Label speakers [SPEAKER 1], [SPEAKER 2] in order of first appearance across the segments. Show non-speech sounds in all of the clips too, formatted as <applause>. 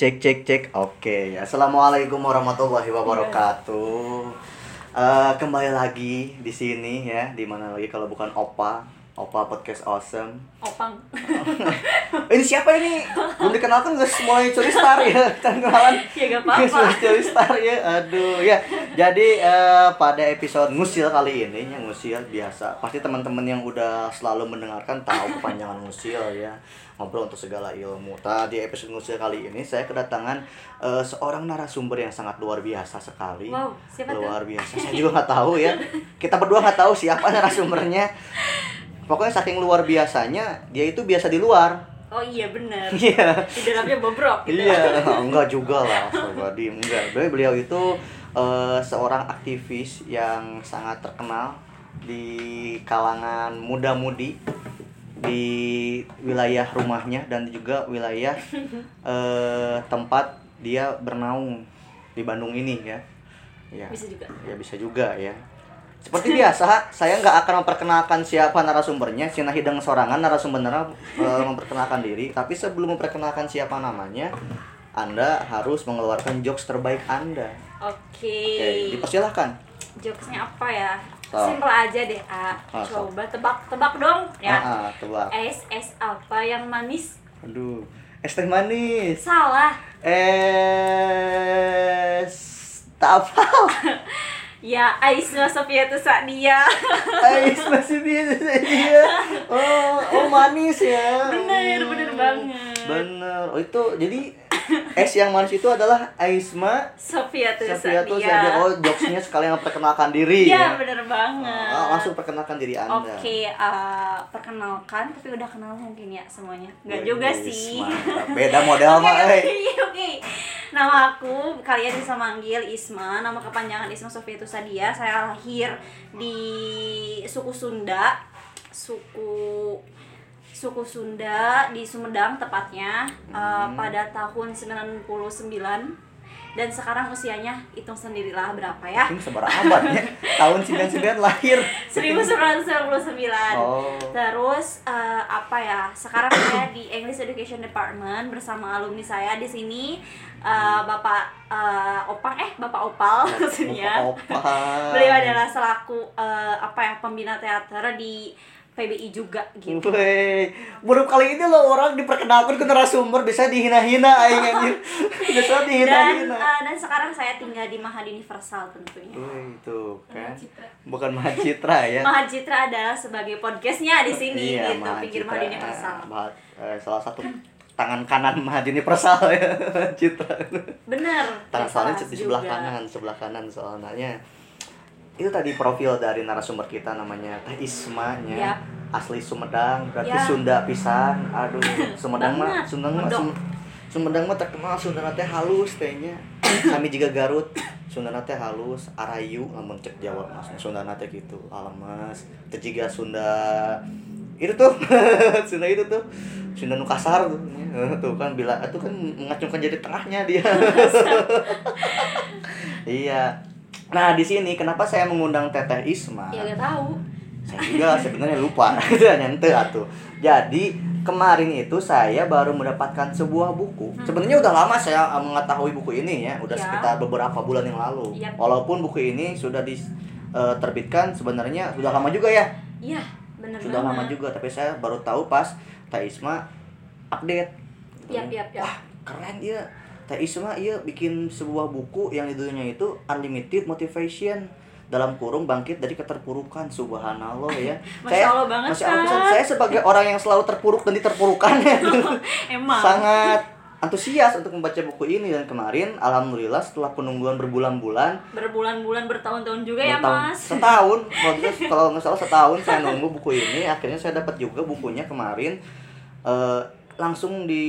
[SPEAKER 1] cek cek cek. Oke, assalamualaikum warahmatullahi wabarakatuh. Eh, kembali lagi di sini ya, di mana lagi kalau bukan Opa, Opa podcast awesome.
[SPEAKER 2] Opang.
[SPEAKER 1] Eh, <laughs> ini siapa ini? Belum dikenalkan guys, mulai curi star ya, <laughs> Kita kenalan.
[SPEAKER 2] Ya, gak apa-apa.
[SPEAKER 1] Curi star ya, aduh ya. Jadi eh, pada episode ngusil kali ini, yang ngusil biasa. Pasti teman-teman yang udah selalu mendengarkan tahu kepanjangan ngusil ya. Ngobrol untuk segala ilmu. Tadi episode ngusil kali ini saya kedatangan eh, seorang narasumber yang sangat luar biasa sekali.
[SPEAKER 2] Wow, siapa tuh?
[SPEAKER 1] luar biasa. Saya juga nggak tahu ya. Kita berdua nggak tahu siapa narasumbernya. <laughs> Pokoknya saking luar biasanya, dia itu biasa di luar.
[SPEAKER 2] Oh iya bener.
[SPEAKER 1] Iya.
[SPEAKER 2] Di dalamnya bobrok gitu.
[SPEAKER 1] Iya, enggak juga lah, pribadi enggak. Beliau, beliau itu eh, seorang aktivis yang sangat terkenal di kalangan muda-mudi di wilayah rumahnya dan juga wilayah <laughs> eh, tempat dia bernaung di Bandung ini ya. Ya.
[SPEAKER 2] Bisa juga.
[SPEAKER 1] Ya bisa juga ya. Seperti biasa, saya nggak akan memperkenalkan siapa narasumbernya. Sina hidang sorangan narasumbernya eh, memperkenalkan diri. Tapi sebelum memperkenalkan siapa namanya, Anda harus mengeluarkan jokes terbaik Anda.
[SPEAKER 2] Oke.
[SPEAKER 1] Oke, dipersilahkan.
[SPEAKER 2] Jokesnya apa ya?
[SPEAKER 1] Oh.
[SPEAKER 2] Simpel aja deh, A.
[SPEAKER 1] Ah, so.
[SPEAKER 2] Coba tebak-tebak dong ya.
[SPEAKER 1] Ah, ah, tebak.
[SPEAKER 2] Es es apa yang manis?
[SPEAKER 1] Aduh, es teh manis.
[SPEAKER 2] Salah.
[SPEAKER 1] Es tak apa. <laughs>
[SPEAKER 2] Ya, Aisma Sofiatu Sa'dia.
[SPEAKER 1] Es <laughs> masih biasa dia. Oh, oh manis ya.
[SPEAKER 2] Bener, bener banget.
[SPEAKER 1] Bener. Oh itu jadi es yang manis itu adalah Aisma
[SPEAKER 2] Sofiatu
[SPEAKER 1] Sofia tuh
[SPEAKER 2] Sa'dia.
[SPEAKER 1] saya oh jokesnya sekalian memperkenalkan diri
[SPEAKER 2] Iya,
[SPEAKER 1] ya.
[SPEAKER 2] bener banget.
[SPEAKER 1] Oh, langsung perkenalkan diri Anda.
[SPEAKER 2] Oke, eh, perkenalkan tapi udah kenal mungkin ya semuanya. Enggak juga
[SPEAKER 1] wis,
[SPEAKER 2] sih.
[SPEAKER 1] mantap. Beda model mah,
[SPEAKER 2] oke,
[SPEAKER 1] eh. <laughs>
[SPEAKER 2] oke. Nama aku kalian bisa manggil Isma. Nama kepanjangan Isma Sofia Sadia. Saya lahir di suku Sunda, suku suku Sunda di Sumedang tepatnya eh,
[SPEAKER 1] Hmm.
[SPEAKER 2] pada tahun 99 dan sekarang usianya hitung sendirilah berapa ya
[SPEAKER 1] seberapa abad ya? <laughs> Tahun 99 lahir.
[SPEAKER 2] 1999
[SPEAKER 1] Oh.
[SPEAKER 2] Terus eh, apa ya? Sekarang saya di English Education Department bersama alumni saya di sini eh, Bapak eh, Opang eh Bapak Opal maksudnya.
[SPEAKER 1] Opa.
[SPEAKER 2] Beliau adalah selaku eh, apa ya pembina teater di PBI juga gitu.
[SPEAKER 1] Weh, baru kali ini loh orang diperkenalkan ke narasumber bisa dihina-hina aing anjir. <laughs> Biasa
[SPEAKER 2] Dan
[SPEAKER 1] dihina-hina.
[SPEAKER 2] eh, dan sekarang saya tinggal di Mahad Universal tentunya.
[SPEAKER 1] Wih, itu kan.
[SPEAKER 2] Mahacitra.
[SPEAKER 1] Bukan Mahacitra ya.
[SPEAKER 2] Mahacitra adalah sebagai podcastnya di sini
[SPEAKER 1] Iya,
[SPEAKER 2] gitu pinggir Mahad Universal.
[SPEAKER 1] Mahad- eh, salah satu tangan kanan Mahad Universal ya. <laughs> Citra.
[SPEAKER 2] Bener.
[SPEAKER 1] Tangan soalnya di sebelah
[SPEAKER 2] juga.
[SPEAKER 1] kanan, sebelah kanan soalnya. Itu tadi profil dari narasumber kita namanya Teh Isma nya.
[SPEAKER 2] Ya.
[SPEAKER 1] Asli Sumedang, berarti
[SPEAKER 2] Ya.
[SPEAKER 1] Sunda pisan. Aduh, <laughs> Sumedang mah. Sumedang mah. Sum- Sumedang mah terkenal Sunda teh halus tehnya. <coughs> Kami juga Garut. Sunda teh halus, arayu lamun cek Jawa mas. Sunda teh gitu, alamas. Teu jiga <laughs> Sunda itu tuh Sunda itu tuh Sunda nu kasar tuh tuh kan bila itu kan mengacungkan jadi tengahnya dia <laughs> iya nah di sini kenapa saya mengundang Teteh Isma?
[SPEAKER 2] Ya gak tahu.
[SPEAKER 1] saya juga sebenarnya lupa. <laughs> Itu hanya ente atuh. Jadi kemarin itu saya baru mendapatkan sebuah buku. Sebenarnya udah lama saya eh, mengetahui buku ini ya. Udah
[SPEAKER 2] Ya.
[SPEAKER 1] sekitar beberapa bulan yang lalu.
[SPEAKER 2] Yap.
[SPEAKER 1] walaupun buku ini sudah diterbitkan sebenarnya sudah lama juga ya.
[SPEAKER 2] Iya, bener
[SPEAKER 1] sudah lama juga tapi saya baru tahu pas Teh Isma update.
[SPEAKER 2] Yap, yap, yap.
[SPEAKER 1] wah keren ya Teh Isma iya bikin sebuah buku yang judulnya itu Unlimited Motivation dalam kurung bangkit dari keterpurukan subhanallah ya <laughs>
[SPEAKER 2] Masya Allah banget,
[SPEAKER 1] Masya Allah,
[SPEAKER 2] Kak.
[SPEAKER 1] saya sebagai orang yang selalu terpuruk dan diterpurukan ya <laughs>
[SPEAKER 2] Emang.
[SPEAKER 1] sangat antusias untuk membaca buku ini dan kemarin alhamdulillah setelah penungguan berbulan-bulan
[SPEAKER 2] Berbulan-bulan bertahun-tahun juga ya, Mas.
[SPEAKER 1] Setahun, <laughs> kalau nggak salah setahun saya nunggu buku ini. Akhirnya saya dapat juga bukunya kemarin. eh, langsung di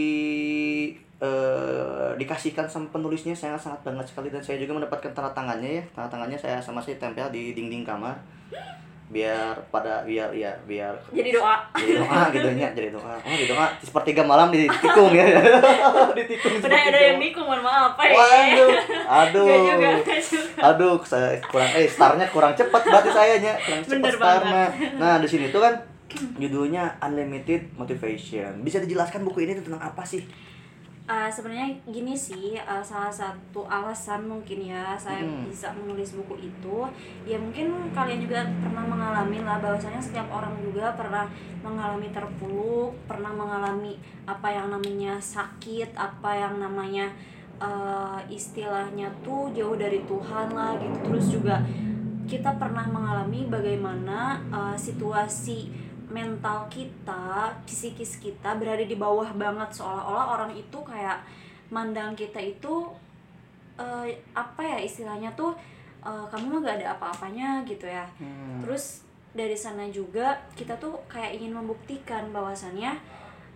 [SPEAKER 1] eh, dikasihkan sama penulisnya saya sangat banget sekali dan saya juga mendapatkan tanda tangannya ya tanda tangannya saya sama saya tempel di dinding kamar biar pada biar ya biar
[SPEAKER 2] Jadi doa.
[SPEAKER 1] jadi doa gitu ya jadi doa oh di doa di sepertiga malam ditikung ya <laughs> ditikung
[SPEAKER 2] Udah ada yang bingung, mohon maaf ya.
[SPEAKER 1] Waduh, aduh.
[SPEAKER 2] Nggak juga, juga.
[SPEAKER 1] Aduh, saya kurang eh startnya kurang cepat berarti saya nya, kurang cepat
[SPEAKER 2] Bener
[SPEAKER 1] startnya. Nah, di sini tuh kan judulnya Unlimited Motivation. Bisa dijelaskan buku ini tentang apa sih?
[SPEAKER 2] Uh, sebenarnya gini sih uh, salah satu alasan mungkin ya saya
[SPEAKER 1] Hmm.
[SPEAKER 2] bisa menulis buku itu ya mungkin kalian juga pernah mengalami lah bahwasanya setiap orang juga pernah mengalami terpuruk pernah mengalami apa yang namanya sakit apa yang namanya uh, istilahnya tuh jauh dari Tuhan lah gitu terus juga kita pernah mengalami bagaimana uh, situasi mental kita, psikis kita berada di bawah banget seolah-olah orang itu kayak mandang kita itu eh, apa ya istilahnya tuh eh, kamu mah gak ada apa-apanya gitu ya.
[SPEAKER 1] Hmm.
[SPEAKER 2] Terus dari sana juga kita tuh kayak ingin membuktikan bahwasannya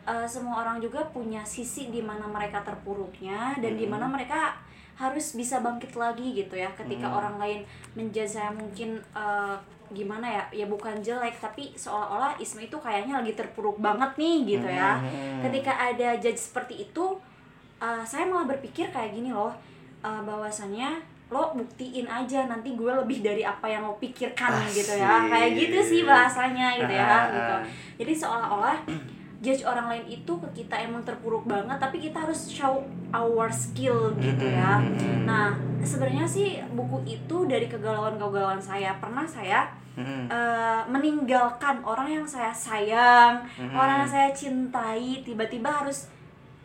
[SPEAKER 2] eh, semua orang juga punya sisi di mana mereka terpuruknya dan di
[SPEAKER 1] Mhm.
[SPEAKER 2] mana mereka harus bisa bangkit lagi gitu ya ketika
[SPEAKER 1] Mhm.
[SPEAKER 2] orang lain saya mungkin eh, gimana ya ya bukan jelek tapi seolah-olah Isma itu kayaknya lagi terpuruk banget nih gitu ya
[SPEAKER 1] Hmm.
[SPEAKER 2] ketika ada judge seperti itu uh, saya malah berpikir kayak gini loh uh, bahwasannya lo buktiin aja nanti gue lebih dari apa yang lo pikirkan gitu ya kayak gitu sih bahasanya gitu ya
[SPEAKER 1] Ah.
[SPEAKER 2] gitu jadi seolah-olah judge orang lain itu ke kita emang terpuruk banget tapi kita harus show our skill gitu ya
[SPEAKER 1] Hmm.
[SPEAKER 2] nah sebenarnya sih buku itu dari kegalauan-kegalauan saya pernah saya
[SPEAKER 1] Hmm.
[SPEAKER 2] eh, meninggalkan orang yang saya sayang,
[SPEAKER 1] Mhm.
[SPEAKER 2] orang yang saya cintai, tiba-tiba harus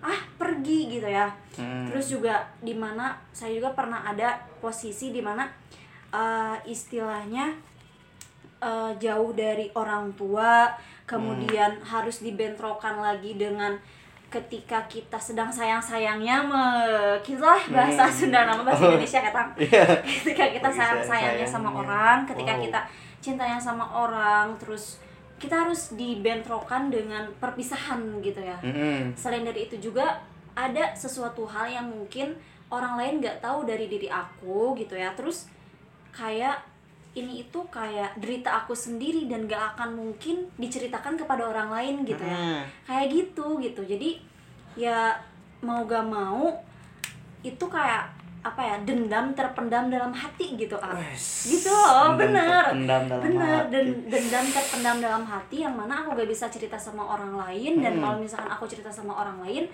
[SPEAKER 2] ah pergi gitu ya.
[SPEAKER 1] Hmm.
[SPEAKER 2] Terus juga di mana saya juga pernah ada posisi di mana eh, istilahnya eh, jauh dari orang tua, kemudian harus dibentrokan lagi dengan ketika kita sedang sayang-sayangnya kita bahasa
[SPEAKER 1] Hmm.
[SPEAKER 2] Sunda nama bahasa
[SPEAKER 1] Oh.
[SPEAKER 2] Indonesia kata <laughs>
[SPEAKER 1] Iya.
[SPEAKER 2] ketika kita
[SPEAKER 1] Lagi
[SPEAKER 2] sayang sayangnya sama
[SPEAKER 1] sayang-sayangnya.
[SPEAKER 2] orang ketika
[SPEAKER 1] Wow.
[SPEAKER 2] kita cintanya sama orang terus kita harus dibentrokan dengan perpisahan gitu ya
[SPEAKER 1] Hmm.
[SPEAKER 2] selain dari itu juga ada sesuatu hal yang mungkin orang lain nggak tahu dari diri aku gitu ya terus kayak ini itu kayak derita aku sendiri dan gak akan mungkin diceritakan kepada orang lain gitu ya.
[SPEAKER 1] Hmm.
[SPEAKER 2] kayak gitu gitu. Jadi ya mau gak mau itu kayak apa ya dendam terpendam dalam hati gitu ah
[SPEAKER 1] Wes,
[SPEAKER 2] gitu loh
[SPEAKER 1] dendam
[SPEAKER 2] bener. bener dan dendam terpendam dalam hati yang mana aku gak bisa cerita sama orang lain dan
[SPEAKER 1] Hmm.
[SPEAKER 2] kalau misalkan aku cerita sama orang lain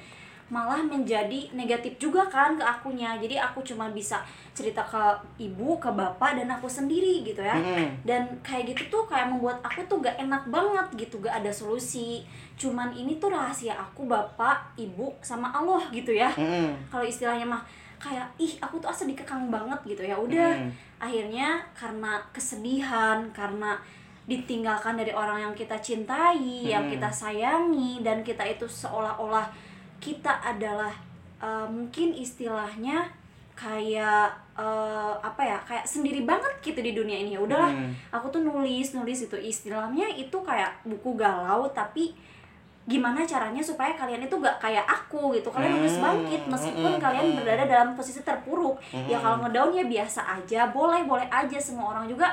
[SPEAKER 2] malah menjadi negatif juga kan ke akunya jadi aku cuma bisa cerita ke ibu ke bapak dan aku sendiri gitu ya
[SPEAKER 1] Hmm.
[SPEAKER 2] dan kayak gitu tuh kayak membuat aku tuh gak enak banget gitu gak ada solusi cuman ini tuh rahasia aku bapak ibu sama Allah gitu ya
[SPEAKER 1] Hmm.
[SPEAKER 2] kalau istilahnya mah kayak ih aku tuh asa dikekang banget gitu ya udah
[SPEAKER 1] Hmm.
[SPEAKER 2] akhirnya karena kesedihan karena ditinggalkan dari orang yang kita cintai yang
[SPEAKER 1] Hmm.
[SPEAKER 2] kita sayangi dan kita itu seolah-olah kita adalah eh, mungkin istilahnya kayak eh, apa ya kayak sendiri banget gitu di dunia ini. Ya udahlah
[SPEAKER 1] Hmm.
[SPEAKER 2] aku tuh nulis nulis itu. Istilahnya itu kayak buku galau tapi gimana caranya supaya kalian itu gak kayak aku gitu. Kalian harus
[SPEAKER 1] Hmm,
[SPEAKER 2] bangkit meskipun
[SPEAKER 1] hmm,
[SPEAKER 2] kalian
[SPEAKER 1] hmm.
[SPEAKER 2] berada dalam posisi terpuruk. Ya
[SPEAKER 1] Hmm.
[SPEAKER 2] kalau ngedown ya biasa aja boleh boleh aja. Semua orang juga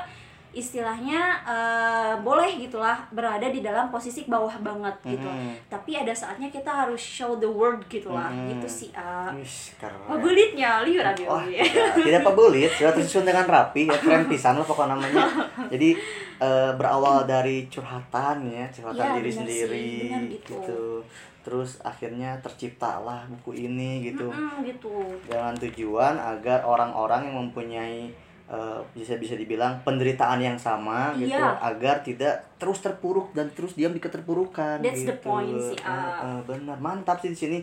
[SPEAKER 2] istilahnya eh, boleh gitulah berada di dalam posisi bawah banget gitu
[SPEAKER 1] Hmm.
[SPEAKER 2] tapi ada saatnya kita harus show the world gitulah
[SPEAKER 1] Hmm.
[SPEAKER 2] gitu sih ah
[SPEAKER 1] Wis, keren.
[SPEAKER 2] Pebulitnya liur aja
[SPEAKER 1] Wah, tidak, tidak pebulit, sudah tersusun dengan rapi, ya keren pisan lah pokoknya namanya. <laughs> Jadi eh, berawal dari curhatan ya, curhatan
[SPEAKER 2] Iya,
[SPEAKER 1] diri
[SPEAKER 2] benar
[SPEAKER 1] sendiri
[SPEAKER 2] sih, benar gitu.
[SPEAKER 1] Terus akhirnya terciptalah buku ini gitu.
[SPEAKER 2] Mm-mm, gitu
[SPEAKER 1] Dengan tujuan agar orang-orang yang mempunyai eh, bisa bisa dibilang penderitaan yang sama gitu
[SPEAKER 2] Iya.
[SPEAKER 1] agar tidak terus terpuruk dan terus diam di keterpurukan
[SPEAKER 2] That's the
[SPEAKER 1] gitu.
[SPEAKER 2] point sih, ah.
[SPEAKER 1] eh, benar. Mantap sih di sini.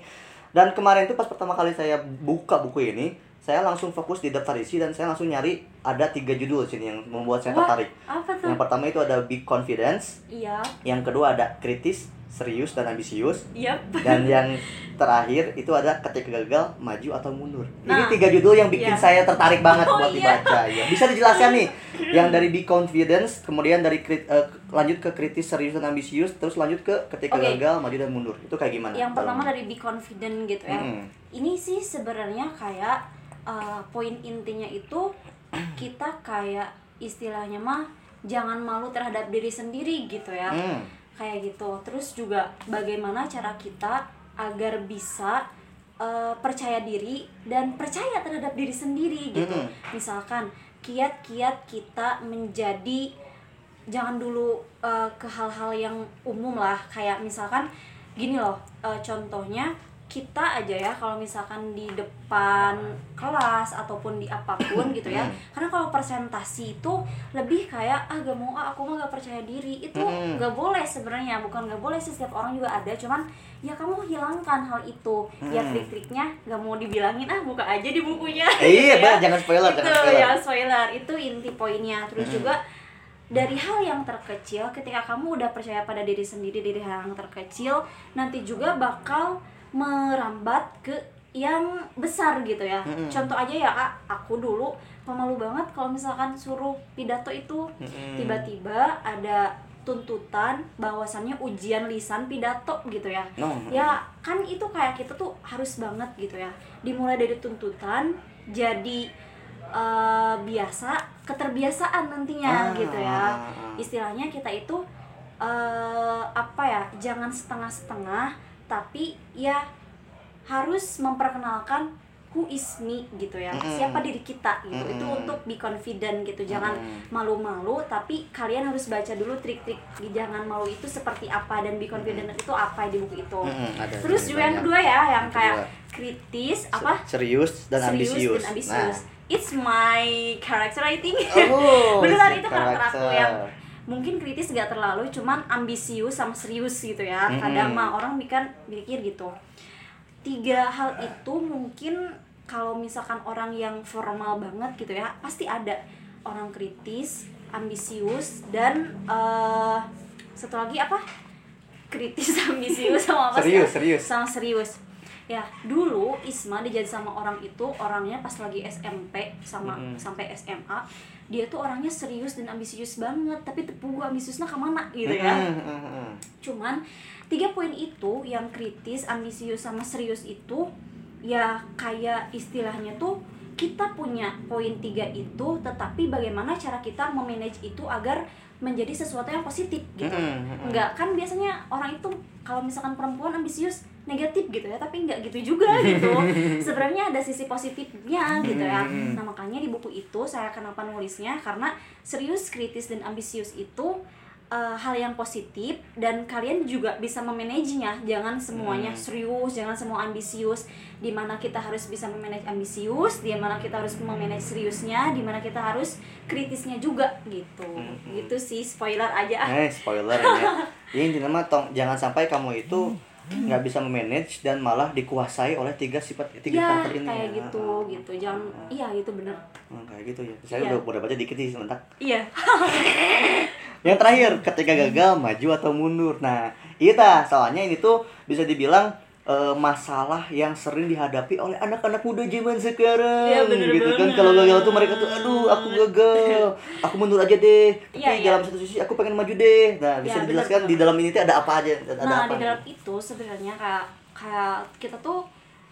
[SPEAKER 1] Dan kemarin tuh pas pertama kali saya buka buku ini saya langsung fokus di daftar isi dan saya langsung nyari ada tiga judul sini yang membuat saya tertarik.
[SPEAKER 2] apa tuh?
[SPEAKER 1] Yang pertama itu ada big confidence.
[SPEAKER 2] Iya.
[SPEAKER 1] Yang kedua ada kritis serius dan ambisius
[SPEAKER 2] Yap.
[SPEAKER 1] dan <laughs> yang terakhir itu ada ketika gagal maju atau mundur ini
[SPEAKER 2] Nah,
[SPEAKER 1] tiga judul yang bikin
[SPEAKER 2] iya.
[SPEAKER 1] saya tertarik banget
[SPEAKER 2] Oh,
[SPEAKER 1] buat
[SPEAKER 2] iya.
[SPEAKER 1] dibaca ya bisa dijelaskan nih <laughs> yang dari big confidence kemudian dari krit- eh, lanjut ke kritis serius dan ambisius terus lanjut ke ketika
[SPEAKER 2] Oke.
[SPEAKER 1] gagal maju dan mundur itu kayak gimana
[SPEAKER 2] Yang pertama dari be confident gitu ya.
[SPEAKER 1] Mm-mm.
[SPEAKER 2] Ini sih sebenarnya kayak uh, poin intinya itu <clears throat> kita kayak istilahnya mah jangan malu terhadap diri sendiri gitu ya.
[SPEAKER 1] Hmm.
[SPEAKER 2] Kayak gitu. Terus juga bagaimana cara kita agar bisa uh, percaya diri dan percaya terhadap diri sendiri gitu.
[SPEAKER 1] Mm-mm.
[SPEAKER 2] Misalkan kiat-kiat kita menjadi jangan dulu uh, ke hal-hal yang umum lah kayak misalkan gini loh uh, contohnya kita aja ya kalau misalkan di depan kelas ataupun di apa pun gitu ya. Karena kalau presentasi itu lebih kayak ah gak mau ah aku mah gak percaya diri. Itu gak boleh sebenarnya bukan gak boleh sih setiap orang juga ada. Cuman ya kamu hilangkan hal itu. Ya trik-triknya gak mau dibilangin ah buka aja di bukunya. <laughs>
[SPEAKER 1] Iya,
[SPEAKER 2] gitu ya.
[SPEAKER 1] Jangan spoiler,
[SPEAKER 2] itu
[SPEAKER 1] jangan spoiler.
[SPEAKER 2] jangan spoiler. Itu inti poinnya. Terus juga dari hal yang terkecil ketika kamu udah percaya pada diri sendiri dari hal yang terkecil nanti juga bakal merambat ke yang besar gitu ya.
[SPEAKER 1] Mm-mm.
[SPEAKER 2] contoh aja ya kak. Aku dulu pemalu banget kalau misalkan suruh pidato itu. Tiba-tiba ada tuntutan bahwasannya ujian lisan pidato gitu ya.
[SPEAKER 1] No.
[SPEAKER 2] ya kan itu kayak kita tuh harus banget gitu ya. Dimulai dari tuntutan jadi eh, biasa keterbiasaan nantinya
[SPEAKER 1] Ah,
[SPEAKER 2] gitu ya.
[SPEAKER 1] Ah, ah.
[SPEAKER 2] istilahnya kita itu eh, apa ya jangan setengah-setengah tapi ya harus memperkenalkan who is me gitu ya.
[SPEAKER 1] Mm-mm.
[SPEAKER 2] siapa diri kita gitu. Itu
[SPEAKER 1] Mm-mm.
[SPEAKER 2] untuk be confident gitu. Jangan malu-malu tapi kalian harus baca dulu trik-trik jangan malu itu seperti apa dan be confident itu apa di buku itu.
[SPEAKER 1] Mm-mm, ada
[SPEAKER 2] terus juga yang kedua ya yang
[SPEAKER 1] Yang
[SPEAKER 2] kayak
[SPEAKER 1] kedua.
[SPEAKER 2] kritis apa?
[SPEAKER 1] serius dan
[SPEAKER 2] serius
[SPEAKER 1] ambisius.
[SPEAKER 2] dan ambisius it's my character writing
[SPEAKER 1] Oh, <laughs>
[SPEAKER 2] beneran itu karakter aku yang mungkin kritis gak terlalu cuman ambisius sama serius gitu ya kadang
[SPEAKER 1] Mm-mm.
[SPEAKER 2] mah orang mikir mikir gitu tiga hal itu mungkin kalau misalkan orang yang formal banget gitu ya pasti ada orang kritis ambisius dan eh satu lagi apa kritis <laughs> ambisius sama apa sih?
[SPEAKER 1] Serius, serius.
[SPEAKER 2] sama serius ya dulu Isma dijadi sama orang itu orangnya pas lagi SMP sama sampai SMA dia tuh orangnya serius dan ambisius banget tapi tepu gua ambisiusnya ke mana gitu ya. Cuman tiga poin itu yang kritis ambisius sama serius itu ya kayak istilahnya tuh kita punya poin tiga itu tetapi bagaimana cara kita memanage itu agar menjadi sesuatu yang positif gitu.
[SPEAKER 1] Mm-mm.
[SPEAKER 2] enggak kan biasanya orang itu kalau misalkan perempuan ambisius negatif gitu ya tapi enggak gitu juga <laughs> gitu sebenarnya ada sisi positifnya gitu ya
[SPEAKER 1] Mm-mm.
[SPEAKER 2] nah makanya di buku itu saya kenapa nulisnya karena serius kritis dan ambisius itu eh, hal yang positif dan kalian juga bisa memanagenya jangan semuanya
[SPEAKER 1] Hmm.
[SPEAKER 2] serius jangan semua ambisius di mana kita harus bisa memanage ambisius di mana kita harus memanage seriusnya di mana kita harus kritisnya juga gitu
[SPEAKER 1] Mm-mm.
[SPEAKER 2] gitu sih spoiler aja
[SPEAKER 1] Eh, spoiler ya. Ya intinya mah tong jangan sampai kamu itu nggak bisa memanage dan malah dikuasai oleh tiga sifat tiga
[SPEAKER 2] ya
[SPEAKER 1] karakter ini.
[SPEAKER 2] kayak
[SPEAKER 1] ya.
[SPEAKER 2] gitu gitu jangan iya itu bener
[SPEAKER 1] Hmm, kayak gitu ya. Saya
[SPEAKER 2] Iya.
[SPEAKER 1] udah udah baca dikit sih sebentar.
[SPEAKER 2] iya <laughs>
[SPEAKER 1] Yang terakhir, ketika gagal maju atau mundur. Nah, iya tah, soalnya ini tuh bisa dibilang eh, masalah yang sering dihadapi oleh anak-anak muda zaman sekarang
[SPEAKER 2] Iya, bener
[SPEAKER 1] gitu kan. kalau gagal tuh mereka tuh aduh aku gagal aku mundur aja deh. Tapi
[SPEAKER 2] Iya, iya.
[SPEAKER 1] dalam satu sisi aku pengen maju deh. Nah bisa
[SPEAKER 2] Iya,
[SPEAKER 1] dijelaskan
[SPEAKER 2] bener,
[SPEAKER 1] di dalam ini tuh ada apa aja? Ada
[SPEAKER 2] nah
[SPEAKER 1] apa
[SPEAKER 2] di dalam itu sebenarnya kayak kayak kita tuh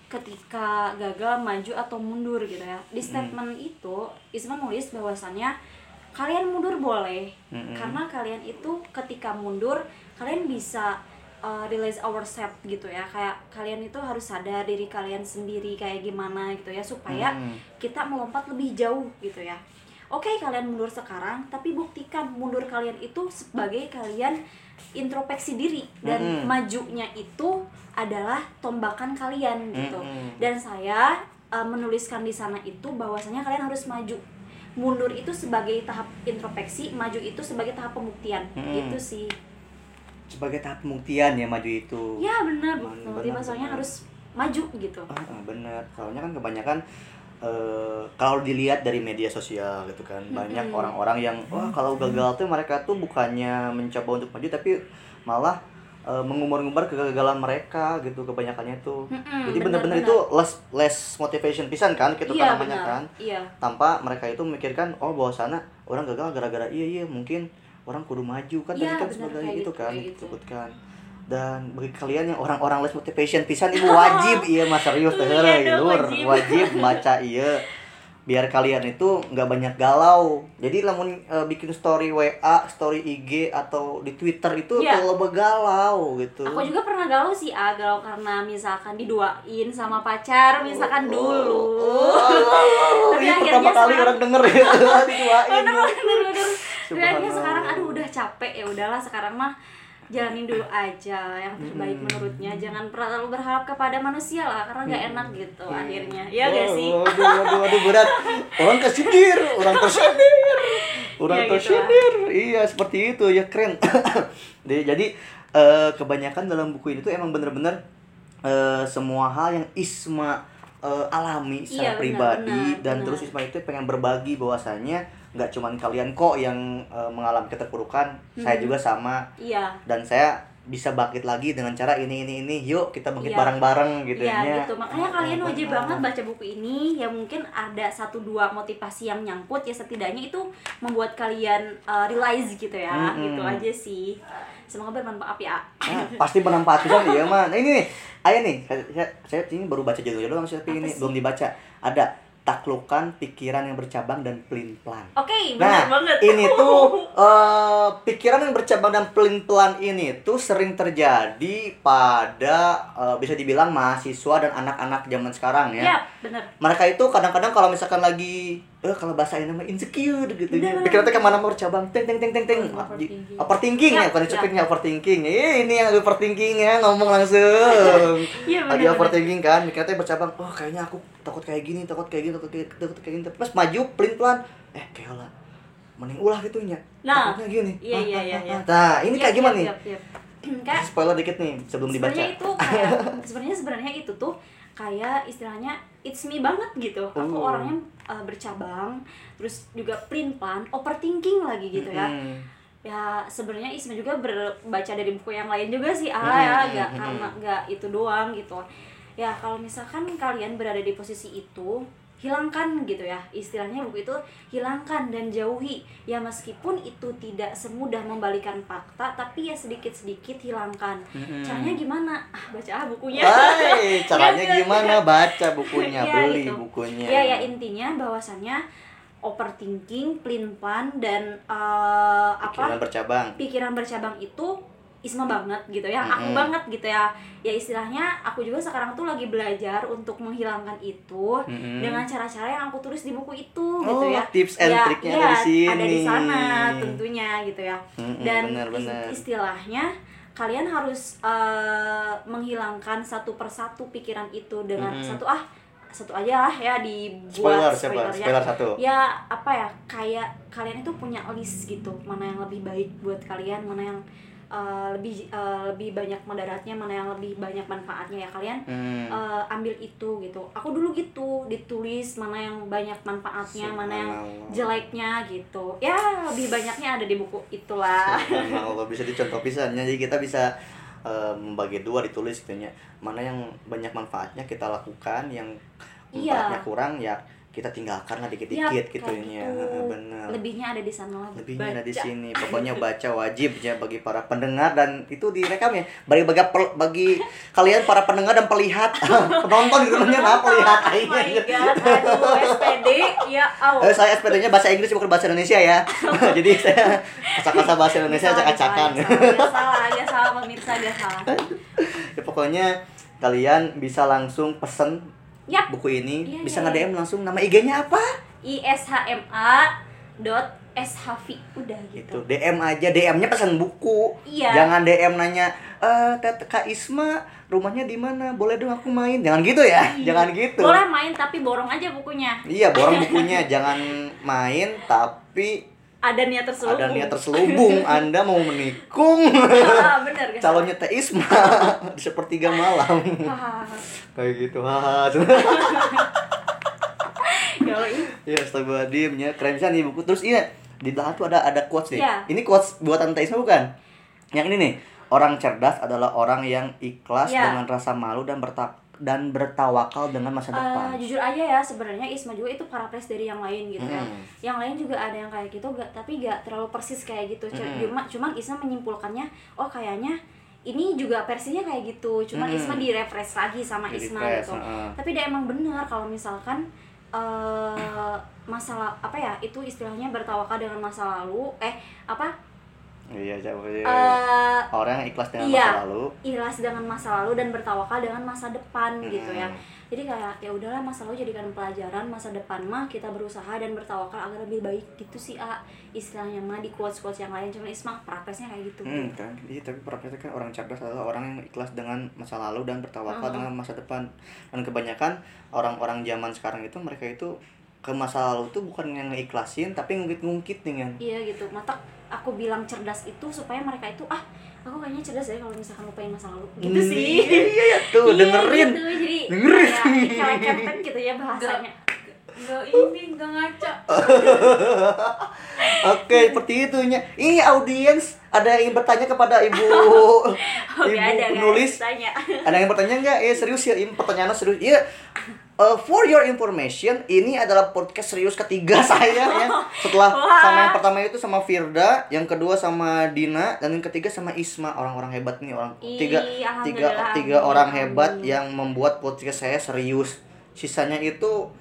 [SPEAKER 2] ketika gagal maju atau mundur gitu ya di statement itu Isma nulis bahwasannya kalian mundur boleh.
[SPEAKER 1] Mm-mm.
[SPEAKER 2] karena kalian itu ketika mundur kalian bisa uh, realize ourselves gitu ya kayak kalian itu harus sadar diri kalian sendiri kayak gimana gitu ya supaya
[SPEAKER 1] Mm.
[SPEAKER 2] kita melompat lebih jauh gitu ya oke kalian mundur sekarang tapi buktikan mundur kalian itu sebagai kalian introspeksi diri dan
[SPEAKER 1] Mm-mm.
[SPEAKER 2] majunya itu adalah tombakan kalian gitu
[SPEAKER 1] Mm-mm.
[SPEAKER 2] dan saya uh, menuliskan di sana itu bahwasanya kalian harus maju mundur itu sebagai tahap introspeksi maju itu sebagai tahap pembuktian
[SPEAKER 1] Mm-mm.
[SPEAKER 2] gitu sih
[SPEAKER 1] sebagai tahap pembuktian ya maju itu.
[SPEAKER 2] Ya benar
[SPEAKER 1] Benar, benar,
[SPEAKER 2] Jadi bahasanya
[SPEAKER 1] benar.
[SPEAKER 2] harus maju gitu.
[SPEAKER 1] Ah, ah, bener soalnya kan kebanyakan eh, kalau dilihat dari media sosial gitu kan banyak orang-orang yang wah kalau gagal tuh mereka tuh bukannya mencoba untuk maju tapi malah eh, mengumbar-ngumbar kegagalan mereka gitu kebanyakannya tuh.
[SPEAKER 2] Mm-mm,
[SPEAKER 1] jadi
[SPEAKER 2] benar,
[SPEAKER 1] bener-bener
[SPEAKER 2] benar.
[SPEAKER 1] itu less less motivation pisan kan gitu
[SPEAKER 2] iya
[SPEAKER 1] kan namanya
[SPEAKER 2] benar.
[SPEAKER 1] kan
[SPEAKER 2] iya.
[SPEAKER 1] Tanpa mereka itu memikirkan oh bahwa sana orang gagal gara-gara iya iya mungkin orang kudu maju kan tadi
[SPEAKER 2] Iya,
[SPEAKER 1] kan sebagai itu
[SPEAKER 2] gitu,
[SPEAKER 1] kan
[SPEAKER 2] gitu.
[SPEAKER 1] disebutkan dan bagi kalian yang orang-orang less motivation pisan ibu wajib iya mas serius teh
[SPEAKER 2] Iya dong,
[SPEAKER 1] lur
[SPEAKER 2] wajib.
[SPEAKER 1] wajib baca iya biar kalian itu nggak banyak galau jadi lamun eh, bikin story WA story IG atau di Twitter itu
[SPEAKER 2] Iya.
[SPEAKER 1] kalau begalau gitu
[SPEAKER 2] Aku juga pernah galau sih, ah, galau karena misalkan diduain sama pacar, misalkan dulu.
[SPEAKER 1] Oh, <laughs>
[SPEAKER 2] Tapi
[SPEAKER 1] ini
[SPEAKER 2] akhirnya
[SPEAKER 1] pertama kali
[SPEAKER 2] sekarang-
[SPEAKER 1] orang denger ya <laughs> diduain <laughs>
[SPEAKER 2] Bener, bener, bener. Tapi akhirnya sekarang, aduh udah capek ya udahlah sekarang mah jalanin dulu aja yang terbaik
[SPEAKER 1] Hmm.
[SPEAKER 2] menurutnya jangan pernah terlalu berharap kepada manusia lah karena nggak enak gitu akhirnya ya
[SPEAKER 1] Oh,
[SPEAKER 2] gak sih
[SPEAKER 1] Waduh, waduh, waduh, berat. Orang kesindir, orang tersindir. Orang
[SPEAKER 2] Ya, gitu lah.
[SPEAKER 1] tersindir. Iya, seperti itu. Ya keren. <coughs> Jadi, jadi eh, kebanyakan dalam buku ini tuh emang bener-bener eh, semua hal yang Isma eh, alami secara
[SPEAKER 2] Iya, benar,
[SPEAKER 1] pribadi
[SPEAKER 2] benar,
[SPEAKER 1] dan
[SPEAKER 2] benar.
[SPEAKER 1] terus Isma itu pengen berbagi bahwasanya nggak cuman kalian kok yang eh, mengalami keterpurukan, saya
[SPEAKER 2] Hmm.
[SPEAKER 1] juga sama
[SPEAKER 2] iya
[SPEAKER 1] dan saya bisa bangkit lagi dengan cara ini ini ini yuk kita bangkit
[SPEAKER 2] Iya.
[SPEAKER 1] bareng-bareng gitu
[SPEAKER 2] Iya
[SPEAKER 1] ya.
[SPEAKER 2] gitu, makanya
[SPEAKER 1] Oh,
[SPEAKER 2] kalian wajib
[SPEAKER 1] benar.
[SPEAKER 2] banget baca buku ini Ya mungkin ada satu dua motivasi yang nyangkut Ya setidaknya itu membuat kalian uh, realize gitu ya
[SPEAKER 1] Mm-mm.
[SPEAKER 2] Gitu aja sih Semoga bermanfaat ya
[SPEAKER 1] Nah, pasti bermanfaat bisa nih ya man. Nah, ini nih, ayo nih, saya, saya, saya ini baru baca judulnya doang sih, tapi
[SPEAKER 2] Apa
[SPEAKER 1] ini
[SPEAKER 2] sih?
[SPEAKER 1] belum dibaca. Ada taklukan pikiran yang bercabang dan pelin-pelan.
[SPEAKER 2] Oke,
[SPEAKER 1] Nah,
[SPEAKER 2] benar banget
[SPEAKER 1] ini <laughs> tuh eh, pikiran yang bercabang dan pelin-pelan ini tuh sering terjadi pada eh, bisa dibilang mahasiswa dan anak-anak zaman sekarang ya.
[SPEAKER 2] Iya, bener
[SPEAKER 1] Mereka itu kadang-kadang kalau misalkan lagi eh kalau bahasa ini namanya insecure gitu ya.
[SPEAKER 2] Bener.
[SPEAKER 1] Pikirannya ke mana mau bercabang, teng teng teng teng teng.
[SPEAKER 2] Oh, overthinking.
[SPEAKER 1] Overthinking ya,
[SPEAKER 2] Ya,
[SPEAKER 1] bukan
[SPEAKER 2] ya.
[SPEAKER 1] insecure-nya overthinking. Eh, ini yang overthinking ya, ngomong langsung. <laughs>
[SPEAKER 2] Iya,
[SPEAKER 1] Lagi overthinking kan, mikirnya bercabang, oh kayaknya aku takut kayak gini, takut kayak gini, takut kayak, takut kayak gini. Pas maju pelin-pelan, eh kayak lah. Mending ulah gitu nya.
[SPEAKER 2] Nah,
[SPEAKER 1] Takutnya gini.
[SPEAKER 2] iya, iya, iya,
[SPEAKER 1] ah,
[SPEAKER 2] iya.
[SPEAKER 1] ah. <laughs> Nah, ini kayak gimana nih? <clears throat>
[SPEAKER 2] Kayak
[SPEAKER 1] Spoiler dikit nih sebelum dibaca.
[SPEAKER 2] sebenarnya itu kayak sebenarnya sebenarnya itu tuh kayak istilahnya it's me banget gitu. Aku
[SPEAKER 1] Oh.
[SPEAKER 2] orangnya uh, bercabang terus juga plain plan overthinking lagi gitu ya.
[SPEAKER 1] Mm-mm.
[SPEAKER 2] ya sebenarnya Isma juga berbaca dari buku yang lain juga sih ah
[SPEAKER 1] Hmm,
[SPEAKER 2] ya
[SPEAKER 1] hmm,
[SPEAKER 2] nggak
[SPEAKER 1] hmm,
[SPEAKER 2] karena nggak itu doang gitu. Ya kalau misalkan kalian berada di posisi itu hilangkan gitu ya istilahnya buku itu hilangkan dan jauhi ya meskipun itu tidak semudah membalikan fakta tapi ya sedikit sedikit hilangkan
[SPEAKER 1] Mm-mm.
[SPEAKER 2] caranya gimana ah baca ah bukunya
[SPEAKER 1] Hai, <laughs> caranya
[SPEAKER 2] nggak,
[SPEAKER 1] gimana? Baca bukunya,
[SPEAKER 2] Iya,
[SPEAKER 1] beli
[SPEAKER 2] gitu.
[SPEAKER 1] bukunya.
[SPEAKER 2] ya ya intinya bahwasannya overthinking, plain plan dan
[SPEAKER 1] Pikiran
[SPEAKER 2] apa
[SPEAKER 1] bercabang.
[SPEAKER 2] pikiran bercabang itu Isma banget gitu ya, aku
[SPEAKER 1] Mm-mm.
[SPEAKER 2] banget gitu ya. Ya istilahnya aku juga sekarang tuh lagi belajar untuk menghilangkan itu
[SPEAKER 1] Mm-mm.
[SPEAKER 2] dengan cara-cara yang aku tulis di buku itu
[SPEAKER 1] Oh,
[SPEAKER 2] gitu ya.
[SPEAKER 1] tips and
[SPEAKER 2] ya,
[SPEAKER 1] triknya
[SPEAKER 2] ya,
[SPEAKER 1] ada di sini.
[SPEAKER 2] Ada di sana tentunya gitu ya.
[SPEAKER 1] Mm-mm,
[SPEAKER 2] Dan
[SPEAKER 1] benar-benar.
[SPEAKER 2] is- istilahnya kalian harus eh, menghilangkan satu persatu pikiran itu dengan
[SPEAKER 1] Mm-mm.
[SPEAKER 2] satu ah satu aja lah ya
[SPEAKER 1] Spoiler
[SPEAKER 2] dibuat
[SPEAKER 1] siapa?
[SPEAKER 2] spoilernya.
[SPEAKER 1] Spoiler satu.
[SPEAKER 2] Ya apa ya kayak kalian itu punya list gitu mana yang lebih baik buat kalian mana yang uh, lebih uh, lebih banyak mudaratnya mana yang lebih banyak manfaatnya ya kalian?
[SPEAKER 1] Hmm.
[SPEAKER 2] uh, ambil itu gitu. Aku dulu gitu ditulis mana yang banyak manfaatnya mana yang jeleknya gitu. Ya lebih banyaknya ada di buku itulah.
[SPEAKER 1] Allah bisa dicontoh pisannya jadi kita bisa eh, membagi dua ditulis gitu nya mana yang banyak manfaatnya kita lakukan yang
[SPEAKER 2] Iya.
[SPEAKER 1] manfaatnya kurang ya kita tinggalkan lah dikit-dikit
[SPEAKER 2] Ya,
[SPEAKER 1] gitu ya
[SPEAKER 2] gitu.
[SPEAKER 1] benar
[SPEAKER 2] lebihnya ada di sana lah
[SPEAKER 1] lebihnya ada di
[SPEAKER 2] Baca.
[SPEAKER 1] sini pokoknya baca wajib ya bagi para pendengar dan itu direkam ya bagi bagi bagi <laughs> kalian para pendengar dan pelihat <laughs> <laughs> penonton di rumahnya nah pelihat
[SPEAKER 2] Oh my god, aduh SPD ya
[SPEAKER 1] Eh, saya SPD-nya bahasa Inggris bukan bahasa Indonesia ya. Jadi saya kata-kata bahasa Indonesia acak-acakan.
[SPEAKER 2] salah, salah, salah, ya salah pemirsa, ya salah.
[SPEAKER 1] ya, pokoknya kalian bisa langsung pesen
[SPEAKER 2] Yap,
[SPEAKER 1] buku ini,
[SPEAKER 2] Iya,
[SPEAKER 1] bisa
[SPEAKER 2] iya,
[SPEAKER 1] nge-DM langsung nama IG-nya apa?
[SPEAKER 2] ISHMA dot SHV udah gitu.
[SPEAKER 1] Gitu. DM aja, DM-nya pesan buku.
[SPEAKER 2] Iya.
[SPEAKER 1] Jangan DM nanya, "Eh, Tete Kak Isma, rumahnya di mana? Boleh dong aku main." Jangan gitu ya. Jangan gitu.
[SPEAKER 2] Boleh main tapi borong aja bukunya.
[SPEAKER 1] Iya, borong <laughs> bukunya. Jangan main tapi
[SPEAKER 2] Ada niat terselubung.
[SPEAKER 1] ada niat terselubung. <laughs> Anda mau menikung.
[SPEAKER 2] Ah, bener kan?
[SPEAKER 1] calonnya Teh Isma <laughs> di sepertiga malam <laughs> kayak gitu haha
[SPEAKER 2] ya Allah, ih.
[SPEAKER 1] ya astagfirullahaladzim ya keren bisa nih buku terus iya di belakang tuh ada ada quotes nih
[SPEAKER 2] Iya.
[SPEAKER 1] ini quotes buatan Teh Isma bukan yang ini nih orang cerdas adalah orang yang ikhlas
[SPEAKER 2] Iya.
[SPEAKER 1] dengan rasa malu dan bertak dan bertawakal dengan masa
[SPEAKER 2] Eh,
[SPEAKER 1] depan
[SPEAKER 2] jujur aja ya sebenarnya Isma juga itu paraphrase dari yang lain gitu ya.
[SPEAKER 1] Hmm.
[SPEAKER 2] Yang lain juga ada yang kayak gitu gak, tapi gak terlalu persis kayak gitu.
[SPEAKER 1] Hmm.
[SPEAKER 2] Cuma cuma Isma menyimpulkannya oh kayaknya ini juga versinya kayak gitu. Cuma
[SPEAKER 1] Hmm.
[SPEAKER 2] Isma direfresh lagi sama Isma
[SPEAKER 1] Di-refresh,
[SPEAKER 2] gitu.
[SPEAKER 1] heeh.
[SPEAKER 2] Tapi dia emang benar kalau misalkan eh masalah apa ya itu istilahnya bertawakal dengan masa lalu eh apa
[SPEAKER 1] iya jauh ya.
[SPEAKER 2] Eh,
[SPEAKER 1] orang yang ikhlas dengan
[SPEAKER 2] iya.
[SPEAKER 1] masa lalu
[SPEAKER 2] ikhlas dengan masa lalu dan bertawakal dengan masa depan gitu ya
[SPEAKER 1] Hmm.
[SPEAKER 2] jadi kayak ya udahlah masa lalu jadikan pelajaran masa depan mah kita berusaha dan bertawakal agar lebih baik gitu sih a istilahnya mah di quotes quotes yang lain cuma Isma prakteknya kayak gitu
[SPEAKER 1] Hmm, kan iya tapi prakteknya kan orang cerdas adalah orang yang ikhlas dengan masa lalu dan bertawakal
[SPEAKER 2] Uh-huh.
[SPEAKER 1] dengan masa depan dan kebanyakan orang-orang zaman sekarang itu mereka itu ke masa lalu tuh bukan yang ngikhlasin tapi ngungkit-ngungkit nih kan
[SPEAKER 2] iya gitu mata aku bilang cerdas itu supaya mereka itu ah aku kayaknya cerdas ya kalau misalkan lupain masa lalu gitu
[SPEAKER 1] Hmm,
[SPEAKER 2] sih
[SPEAKER 1] iya, iya, iya, tuh
[SPEAKER 2] Iya,
[SPEAKER 1] dengerin
[SPEAKER 2] gitu. jadi
[SPEAKER 1] Dengerin.
[SPEAKER 2] kayak keleketen gitu ya bahasanya
[SPEAKER 3] Enggak ini, enggak ngaca. <laughs>
[SPEAKER 1] Oke, seperti itu nya. Ini audiens ada yang bertanya kepada ibu <laughs>
[SPEAKER 2] Oke,
[SPEAKER 1] ibu
[SPEAKER 2] ada
[SPEAKER 1] penulis. Ada yang bertanya nggak? Eh serius ya, ini pertanyaannya serius. Iya. Uh, for your information, ini adalah podcast serius ketiga <laughs> saya ya. Setelah
[SPEAKER 2] Wah.
[SPEAKER 1] sama yang pertama itu sama Firda, yang kedua sama Dina, dan yang ketiga sama Isma, orang-orang hebat nih, orang
[SPEAKER 2] Ih,
[SPEAKER 1] tiga tiga tiga orang hebat yang membuat podcast saya serius. Sisanya itu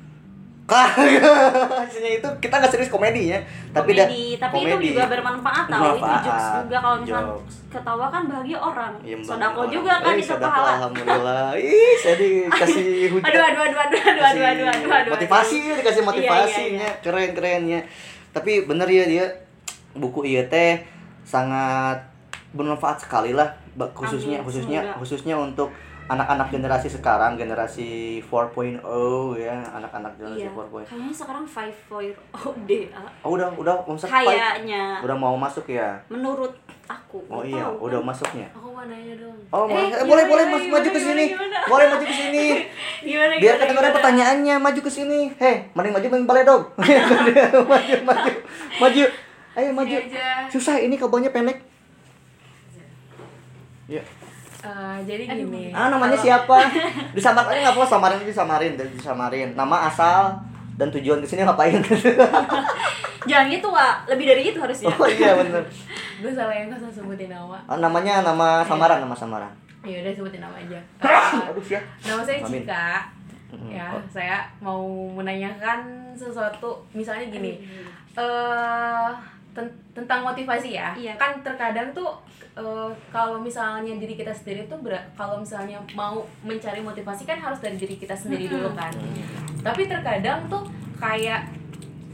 [SPEAKER 1] sisanya itu kita nggak serius komedi ya tapi
[SPEAKER 2] komedi tapi
[SPEAKER 1] komedi.
[SPEAKER 2] itu juga bermanfaat tau itu jokes juga kalau misalkan
[SPEAKER 1] Jokes.
[SPEAKER 2] ketawa kan bahagia orang
[SPEAKER 1] Iya, Mbak.
[SPEAKER 2] sodako
[SPEAKER 1] Orang-
[SPEAKER 2] juga kan
[SPEAKER 1] Eh,
[SPEAKER 2] itu
[SPEAKER 1] sodako,
[SPEAKER 2] pahala
[SPEAKER 1] alhamdulillah ih saya dikasih <laughs> hujan
[SPEAKER 2] aduh aduh aduh aduh aduh aduh aduh aduh aduh
[SPEAKER 1] motivasi
[SPEAKER 2] aduh.
[SPEAKER 1] dikasih
[SPEAKER 2] Iya,
[SPEAKER 1] motivasinya
[SPEAKER 2] iya, iya.
[SPEAKER 1] keren kerennya tapi bener ya dia buku iya teh sangat bermanfaat sekali lah khususnya
[SPEAKER 2] Amin,
[SPEAKER 1] khususnya
[SPEAKER 2] semoga.
[SPEAKER 1] khususnya untuk anak-anak generasi sekarang generasi 4.0 ya anak-anak generasi
[SPEAKER 2] iya
[SPEAKER 1] 4.0
[SPEAKER 2] kayaknya sekarang five four oh DA
[SPEAKER 1] oh udah udah masuk
[SPEAKER 2] kayaknya
[SPEAKER 1] udah mau masuk ya
[SPEAKER 2] menurut aku
[SPEAKER 1] oh iya
[SPEAKER 2] tahu,
[SPEAKER 1] udah
[SPEAKER 2] kan.
[SPEAKER 1] masuknya
[SPEAKER 3] Aku mau nanya dong.
[SPEAKER 1] Oh,
[SPEAKER 2] Eh,
[SPEAKER 1] boleh,
[SPEAKER 2] gimana,
[SPEAKER 1] boleh, boleh
[SPEAKER 2] gimana,
[SPEAKER 1] mas, maju ke sini. Boleh maju ke sini. <laughs>
[SPEAKER 2] gimana
[SPEAKER 1] Biar kedengaran pertanyaannya, maju ke sini. Hei, mending maju mending balik dong. <laughs> maju, maju, maju. Ayo maju.
[SPEAKER 3] Aja.
[SPEAKER 1] Susah ini kabelnya pendek. Ya.
[SPEAKER 3] Eh, jadi gini.
[SPEAKER 1] Ah, namanya
[SPEAKER 3] kalau-
[SPEAKER 1] siapa? <laughs> Disamarin nggak apa samarin disamarin, disamarin. Nama asal dan tujuan ke sini ngapain?
[SPEAKER 2] jangan gitu Wak lebih dari itu harusnya
[SPEAKER 1] oh iya bener. <laughs>
[SPEAKER 3] Gue salah yang usah sebutin nama.
[SPEAKER 1] Ah, namanya nama samaran, nama samaran.
[SPEAKER 3] Ya udah sebutin nama aja. <laughs>
[SPEAKER 1] Aduh ya.
[SPEAKER 3] Nama saya
[SPEAKER 1] Amin.
[SPEAKER 3] Cika. Ya,
[SPEAKER 1] Oh.
[SPEAKER 3] saya mau menanyakan sesuatu misalnya gini. Eh tentang motivasi ya.
[SPEAKER 2] Iya.
[SPEAKER 3] Kan terkadang tuh eh, kalau misalnya diri kita sendiri tuh kalau misalnya mau mencari motivasi kan harus dari diri kita sendiri dulu kan. Tapi terkadang tuh kayak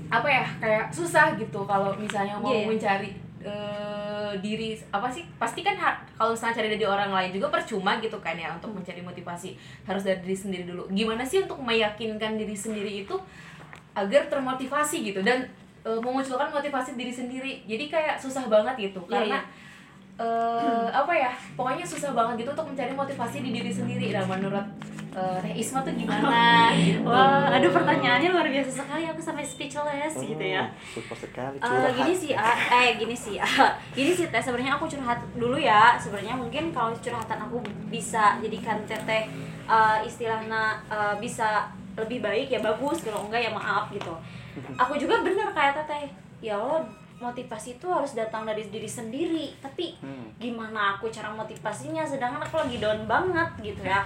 [SPEAKER 3] apa ya? Kayak susah gitu kalau misalnya mau
[SPEAKER 2] Iya.
[SPEAKER 3] mencari eh, diri apa sih? Pasti kan kalau misalnya cari dari orang lain juga percuma gitu kan ya untuk mencari motivasi. Harus dari diri sendiri dulu. Gimana sih untuk meyakinkan diri sendiri itu agar termotivasi gitu dan eh, memunculkan motivasi diri sendiri. Jadi kayak susah banget gitu.
[SPEAKER 2] Iya,
[SPEAKER 3] karena
[SPEAKER 2] iya.
[SPEAKER 3] eh apa ya pokoknya susah banget gitu untuk mencari motivasi di diri sendiri. Nah menurut eh, Teh Isma tuh gimana? <laughs> Gitu.
[SPEAKER 2] Wah, aduh pertanyaannya luar biasa sekali. Aku sampai speechless gitu ya.
[SPEAKER 1] Oh, Super sekali
[SPEAKER 2] Eh,
[SPEAKER 1] curhat.
[SPEAKER 2] gini sih ah, eh gini sih ah, gini sih teh sebenarnya aku curhat dulu ya. Sebenarnya mungkin kalau curhatan aku bisa jadikan teteh eh, istilahnya eh, bisa lebih baik ya bagus. Kalau enggak ya maaf gitu aku juga bener kayak teteh ya Allah motivasi itu harus datang dari diri sendiri. Tapi
[SPEAKER 1] Hmm.
[SPEAKER 2] gimana aku cara motivasinya? Sedangkan aku lagi down banget gitu ya.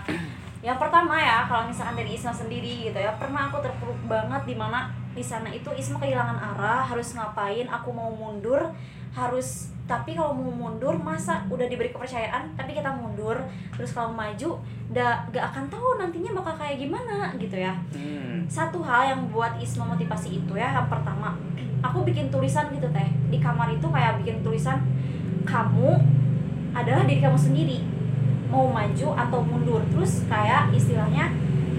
[SPEAKER 2] Yang pertama ya kalau misalkan dari Isma sendiri gitu ya pernah aku terpuruk banget di mana di sana itu Isma kehilangan arah harus ngapain aku mau mundur harus tapi kalau mau mundur masa udah diberi kepercayaan tapi kita mundur terus kalau maju da, gak akan tahu nantinya bakal kayak gimana gitu ya.
[SPEAKER 1] Hmm.
[SPEAKER 2] satu hal yang buat Isma motivasi itu ya yang pertama aku bikin tulisan gitu teh. Di kamar itu kayak bikin tulisan kamu adalah diri kamu sendiri. Mau maju atau mundur. Terus kayak istilahnya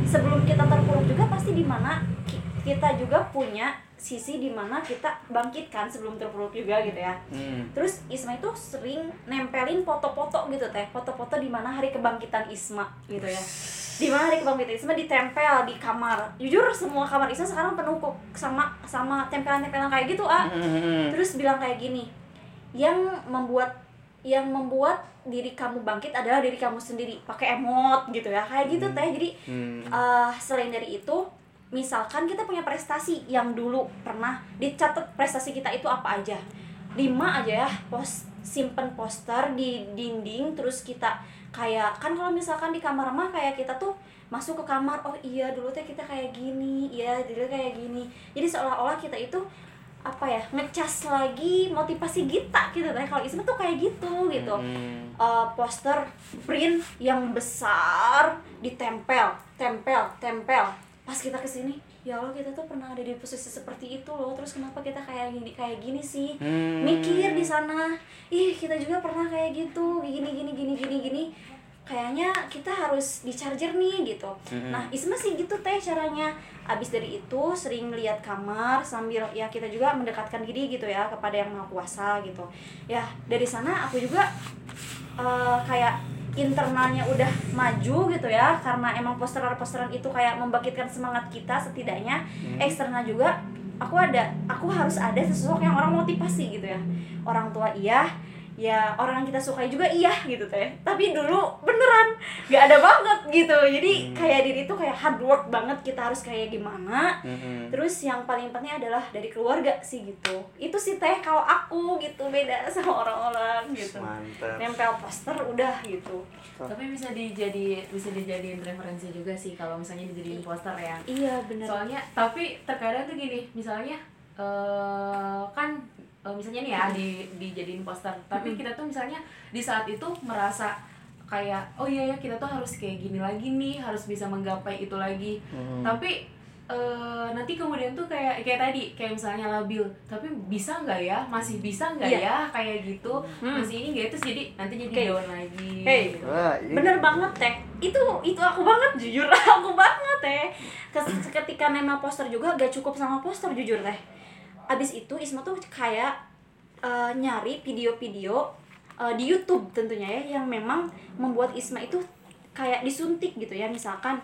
[SPEAKER 2] sebelum kita terpuruk juga pasti di mana ki- kita juga punya sisi di mana kita bangkitkan sebelum terpuruk juga gitu ya
[SPEAKER 1] Hmm.
[SPEAKER 2] Terus Isma itu sering nempelin foto-foto gitu teh, foto-foto di mana hari kebangkitan Isma gitu ya. Di mana hari kebangkitan Isma ditempel di kamar. Jujur semua kamar Isma sekarang penuh kok sama sama tempelan-tempelan kayak gitu ah.
[SPEAKER 1] Hmm.
[SPEAKER 2] Terus bilang kayak gini, yang membuat yang membuat diri kamu bangkit adalah diri kamu sendiri. Pakai emot gitu ya, kayak gitu teh. Jadi
[SPEAKER 1] Hmm.
[SPEAKER 2] eh selain dari itu misalkan kita punya prestasi yang dulu pernah dicatat prestasi kita itu apa aja? Lima aja ya pos simpen poster di dinding terus kita kayak kan kalau misalkan di kamar mah kayak kita tuh masuk ke kamar oh iya dulu teh kita kayak gini iya dulu kayak gini. Jadi seolah-olah kita itu apa ya ngecas lagi motivasi kita gitu. Teh kalau Isma tuh kayak gitu gitu.
[SPEAKER 1] Mm-mm.
[SPEAKER 2] Eh, poster print yang besar ditempel tempel tempel pas kita ke sini ya Allah kita tuh pernah ada di posisi seperti itu loh. Terus kenapa kita kayak gini kayak gini sih?
[SPEAKER 1] Hmm.
[SPEAKER 2] mikir di sana ih kita juga pernah kayak gitu gini gini gini gini gini. Kayaknya kita harus di charger nih gitu.
[SPEAKER 1] Mm-mm.
[SPEAKER 2] nah Isma sih gitu teh caranya. Abis dari itu sering lihat kamar sambil ya kita juga mendekatkan diri gitu ya kepada yang maha kuasa gitu. Ya dari sana aku juga eh, kayak internalnya udah maju gitu ya karena emang posteran-posteran itu kayak membangkitkan semangat kita setidaknya. Eksternal juga aku ada aku harus ada sosok yang orang motivasi gitu ya. Orang tua iya ya orang yang kita sukai juga iya gitu teh tapi dulu beneran nggak ada banget gitu jadi kayak diri tuh kayak hard work banget kita harus kayak gimana
[SPEAKER 1] Mm-mm.
[SPEAKER 2] Terus yang paling penting adalah dari keluarga sih gitu. Itu sih teh kalau aku gitu beda sama orang-orang gitu.
[SPEAKER 1] Mantap.
[SPEAKER 2] Nempel poster udah gitu.
[SPEAKER 3] tapi bisa dijadi bisa dijadiin referensi juga sih kalau misalnya dijadiin poster ya
[SPEAKER 2] Iya bener.
[SPEAKER 3] soalnya tapi terkadang tuh gini misalnya eh kan eh, misalnya nih ya di dijadiin poster tapi kita tuh misalnya di saat itu merasa kayak oh iya ya kita tuh harus kayak gini lagi nih harus bisa menggapai itu lagi
[SPEAKER 1] Hmm.
[SPEAKER 3] tapi eh, nanti kemudian tuh kayak kayak tadi kayak misalnya labil tapi bisa nggak ya masih bisa nggak
[SPEAKER 2] Iya.
[SPEAKER 3] ya kayak gitu
[SPEAKER 2] Hmm.
[SPEAKER 3] masih ini nggak itu jadi nanti jadi
[SPEAKER 2] Oke.
[SPEAKER 3] down lagi
[SPEAKER 2] Hey.
[SPEAKER 3] gitu.
[SPEAKER 1] Wah,
[SPEAKER 2] Bener banget teh. Itu itu aku banget jujur <laughs> aku banget teh. Kes- Ketika nema poster juga gak cukup sama poster jujur teh. Abis itu Isma tuh kayak eh, nyari video-video eh, di YouTube tentunya ya yang memang membuat Isma itu kayak disuntik gitu ya. Misalkan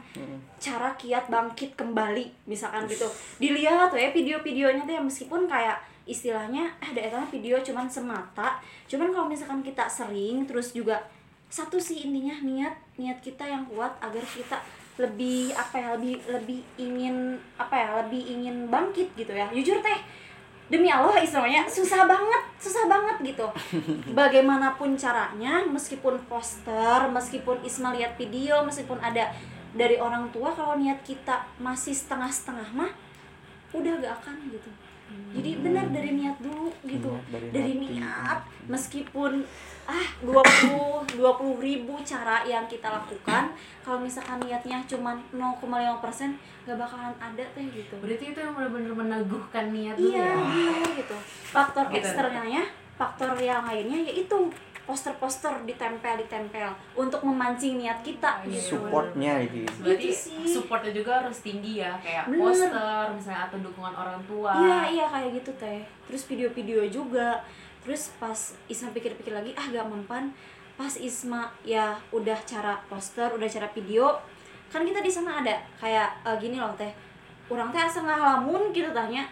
[SPEAKER 2] cara kiat bangkit kembali misalkan gitu. Dilihat tuh ya video-videonya tuh ya meskipun kayak istilahnya eh daerahnya video cuman semata. Cuman kalau misalkan kita sering terus juga satu sih intinya niat niat kita yang kuat agar kita lebih apa ya lebih lebih ingin apa ya lebih ingin bangkit gitu ya. Jujur teh demi Allah istilahnya susah banget susah banget gitu. <laughs> Bagaimanapun caranya meskipun poster meskipun Isma lihat video meskipun ada dari orang tua kalau niat kita masih setengah-setengah mah udah gak akan gitu jadi benar dari niat dulu gitu.
[SPEAKER 1] Niat dari
[SPEAKER 2] dari niat meskipun ah 20 20 ribu cara yang kita lakukan kalau misalkan niatnya cuman 0,5% gak bakalan ada teh gitu.
[SPEAKER 3] Berarti itu yang benar-benar meneguhkan niat dulu
[SPEAKER 2] Iya,
[SPEAKER 3] ya?
[SPEAKER 2] iya gitu. Faktor
[SPEAKER 3] Gitu.
[SPEAKER 2] eksternalnya, faktor yang lainnya yaitu poster-poster ditempel ditempel untuk memancing niat kita
[SPEAKER 3] Iya.
[SPEAKER 2] gitu.
[SPEAKER 1] supportnya ini
[SPEAKER 3] berarti
[SPEAKER 2] Itu sih.
[SPEAKER 3] supportnya juga harus tinggi ya kayak
[SPEAKER 2] Bener.
[SPEAKER 3] poster misalnya atau dukungan orang tua
[SPEAKER 2] Iya, iya kayak gitu teh. Terus video-video juga. Terus pas Isma pikir-pikir lagi, ah gak mempan. Pas Isma ya udah cara poster, udah cara video, kan kita di sana ada kayak eh, gini loh teh. Orang teh asa ngalamun gitu tanya.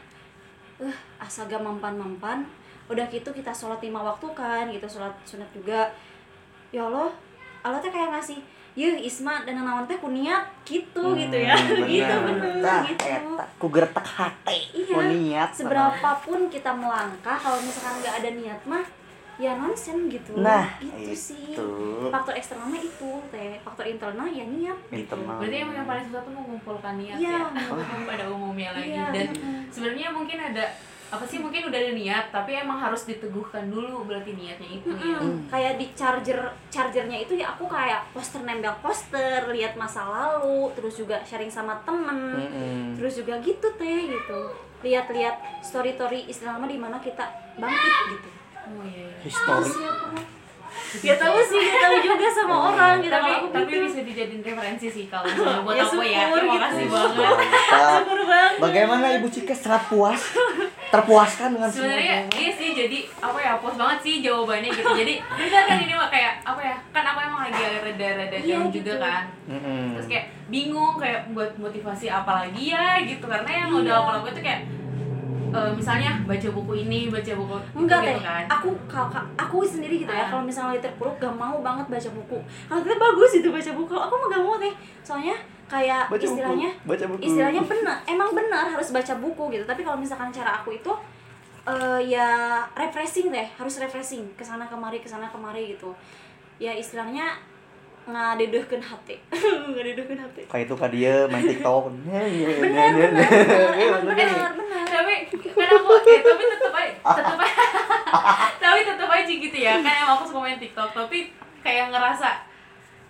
[SPEAKER 2] Eh, asa gak mempan-mempan. Udah gitu kita sholat lima waktu kan, gitu sholat sunat juga. Ya Allah, Allah teh kayak ngasih, Yuh Isma dan naon teh kuniat gitu gitu ya.
[SPEAKER 1] Hmm, <laughs>
[SPEAKER 2] gitu bener
[SPEAKER 1] Tah,
[SPEAKER 2] gitu
[SPEAKER 1] eta, ku gertek hati
[SPEAKER 2] Iya,
[SPEAKER 1] ku niat
[SPEAKER 2] seberapapun kita melangkah kalau misalkan nggak ada niat mah ya nonsen gitu
[SPEAKER 1] nah
[SPEAKER 2] itu, sih faktor eksternalnya itu teh faktor internalnya ya niat gitu
[SPEAKER 1] Internal.
[SPEAKER 3] berarti yang yang paling susah tuh mengumpulkan niat
[SPEAKER 2] Iya,
[SPEAKER 3] ya
[SPEAKER 2] mengumpulkan. <laughs>
[SPEAKER 3] pada umumnya lagi
[SPEAKER 2] Iya,
[SPEAKER 3] dan
[SPEAKER 2] mm-mm.
[SPEAKER 3] sebenarnya mungkin ada apa sih mungkin udah ada niat tapi emang harus diteguhkan dulu berarti niatnya itu ya
[SPEAKER 2] kayak di charger chargernya itu ya aku kayak poster nempel poster lihat masa lalu terus juga sharing sama temen
[SPEAKER 1] Mm-mm.
[SPEAKER 2] terus juga gitu teh gitu lihat-lihat story story istilahnya di mana kita bangkit gitu
[SPEAKER 3] oh iya, iya.
[SPEAKER 1] history
[SPEAKER 2] Gak tahu sih, gak tahu juga sama orang gitu
[SPEAKER 3] tapi
[SPEAKER 2] aku
[SPEAKER 3] tapi
[SPEAKER 2] gitu.
[SPEAKER 3] bisa dijadiin referensi sih kalau <laughs> misalnya buat
[SPEAKER 2] Ya,
[SPEAKER 3] aku ya terima
[SPEAKER 2] gitu.
[SPEAKER 3] kasih banget
[SPEAKER 1] Mantap.
[SPEAKER 2] Syukur banget.
[SPEAKER 1] Bagaimana Ibu Cika sangat puas? Terpuaskan dengan semua
[SPEAKER 3] sebenarnya iya sih jadi apa ya puas banget sih jawabannya gitu. Jadi benar kan ini mah kayak apa ya kan aku emang lagi rada-rada
[SPEAKER 2] Iya,
[SPEAKER 3] down
[SPEAKER 2] gitu.
[SPEAKER 3] juga kan.
[SPEAKER 1] Mm-mm.
[SPEAKER 3] terus kayak bingung kayak buat motivasi apa lagi ya gitu. Karena yang udah aku lakuin tuh kayak eh, misalnya baca buku ini baca buku itu
[SPEAKER 2] enggak
[SPEAKER 3] gitu
[SPEAKER 2] teh
[SPEAKER 3] kan.
[SPEAKER 2] aku kalau aku sendiri gitu ya
[SPEAKER 3] Ah.
[SPEAKER 2] kalau misalnya lagi terpuruk gak mau banget baca buku. Kalau kita bagus itu baca buku. Aku mah gak mau teh soalnya kayak
[SPEAKER 1] Baca buku.
[SPEAKER 2] istilahnya
[SPEAKER 1] Baca buku.
[SPEAKER 2] istilahnya benar emang benar harus baca buku gitu. Tapi kalau misalkan cara aku itu eh, ya refreshing deh harus refreshing ke sana kemari ke sana kemari gitu. Ya istilahnya ngadedehkeun hati. <laughs> Ngadedehkeun hati.
[SPEAKER 1] Kayak itu kan dia main TikTok. <laughs>
[SPEAKER 2] benar benar benar benar. benar.
[SPEAKER 3] Tapi kan aku eh, tapi tetap aja tetap aja. <laughs> Tapi tetap aja gitu ya. Kan emang aku suka main TikTok tapi kayak ngerasa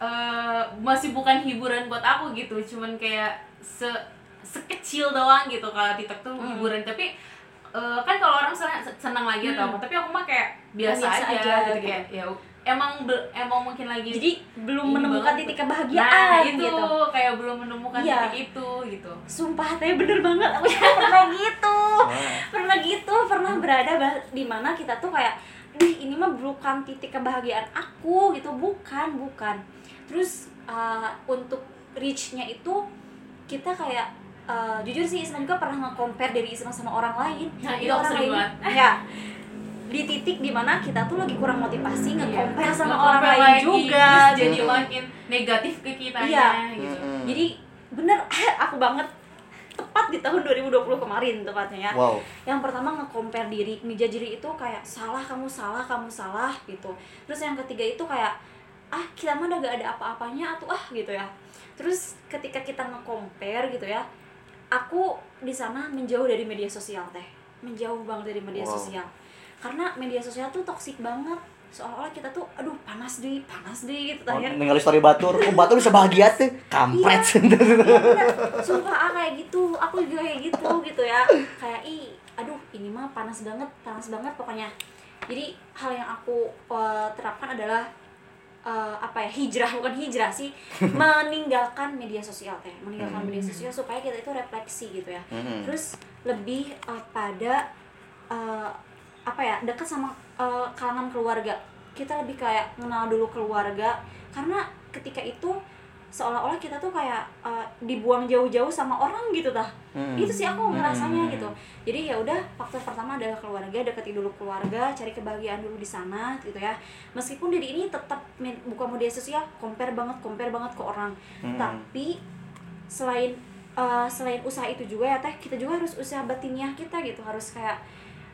[SPEAKER 3] eh, masih bukan hiburan buat aku gitu cuman kayak se sekecil doang gitu kalau TikTok tuh
[SPEAKER 2] Hmm.
[SPEAKER 3] hiburan tapi eh, kan kalau orang senang, senang lagi atau
[SPEAKER 2] Hmm.
[SPEAKER 3] apa tapi aku mah kayak biasa,
[SPEAKER 2] Biasa
[SPEAKER 3] aja,
[SPEAKER 2] aja,
[SPEAKER 3] gitu
[SPEAKER 2] gitu.
[SPEAKER 3] kayak ya emang be- emang mungkin lagi
[SPEAKER 2] jadi belum menemukan titik
[SPEAKER 3] nah
[SPEAKER 2] kebahagiaan
[SPEAKER 3] itu
[SPEAKER 2] gitu
[SPEAKER 3] kayak belum menemukan
[SPEAKER 2] Iya.
[SPEAKER 3] titik itu gitu
[SPEAKER 2] sumpah teh bener banget aku juga pernah <laughs> gitu pernah gitu pernah berada di mana kita tuh kayak Dih, ini mah bukan titik kebahagiaan aku gitu bukan bukan terus uh, untuk reach-nya itu kita kayak uh, jujur sih Isma juga pernah nge-compare diri Isma sama orang lain
[SPEAKER 3] Nah,
[SPEAKER 2] Jadi
[SPEAKER 3] itu aku
[SPEAKER 2] orang
[SPEAKER 3] sering
[SPEAKER 2] lain
[SPEAKER 3] banget.
[SPEAKER 2] ya di titik di mana kita tuh lagi kurang motivasi nge-compare
[SPEAKER 3] Iya.
[SPEAKER 2] sama orang lain
[SPEAKER 3] lagi,
[SPEAKER 2] juga
[SPEAKER 3] terus jadi
[SPEAKER 2] gitu.
[SPEAKER 3] makin negatif ke kitanya
[SPEAKER 2] Iya.
[SPEAKER 3] gitu
[SPEAKER 2] jadi bener <laughs> aku banget tepat di tahun 2020 kemarin tepatnya ya
[SPEAKER 1] wow
[SPEAKER 2] yang pertama nge-compare diri ngejudge diri itu kayak salah kamu salah kamu salah gitu terus yang ketiga itu kayak ah kita mah udah gak ada apa-apanya atau ah gitu ya. Terus ketika kita nge-compare gitu ya aku di sana menjauh dari media sosial teh. Menjauh banget dari media
[SPEAKER 1] Wow.
[SPEAKER 2] sosial. Karena media sosial tuh toksik banget. Seolah-olah kita tuh aduh panas deh panas deh gitu
[SPEAKER 1] Oh,
[SPEAKER 2] terakhir
[SPEAKER 1] ninggalin story batur. Kok batur bisa bahagia tuh kampret. <laughs>
[SPEAKER 2] Iya, bener. sumpah ah, kayak gitu. Aku juga kayak gitu gitu ya. Kayak ih aduh ini mah panas banget panas banget pokoknya. Jadi hal yang aku uh, terapkan adalah uh, apa ya hijrah bukan hijrah sih <laughs> meninggalkan media sosial teh meninggalkan
[SPEAKER 1] Hmm.
[SPEAKER 2] media sosial supaya kita itu refleksi gitu ya
[SPEAKER 1] Mm-mm.
[SPEAKER 2] terus lebih uh, pada uh, apa ya dekat sama uh, kalangan keluarga kita lebih kayak mengenal dulu keluarga karena ketika itu seolah-olah kita tuh kayak uh, dibuang jauh-jauh sama orang gitu tah
[SPEAKER 1] Hmm.
[SPEAKER 2] itu sih aku ngerasanya
[SPEAKER 1] Hmm.
[SPEAKER 2] gitu jadi ya udah faktor pertama adalah keluarga dekati dulu keluarga cari kebahagiaan dulu di sana gitu ya meskipun diri ini tetap buka media sosial compare banget compare banget ke orang
[SPEAKER 1] Hmm.
[SPEAKER 2] tapi selain uh, selain usaha itu juga ya teh kita juga harus usaha batiniah kita gitu harus kayak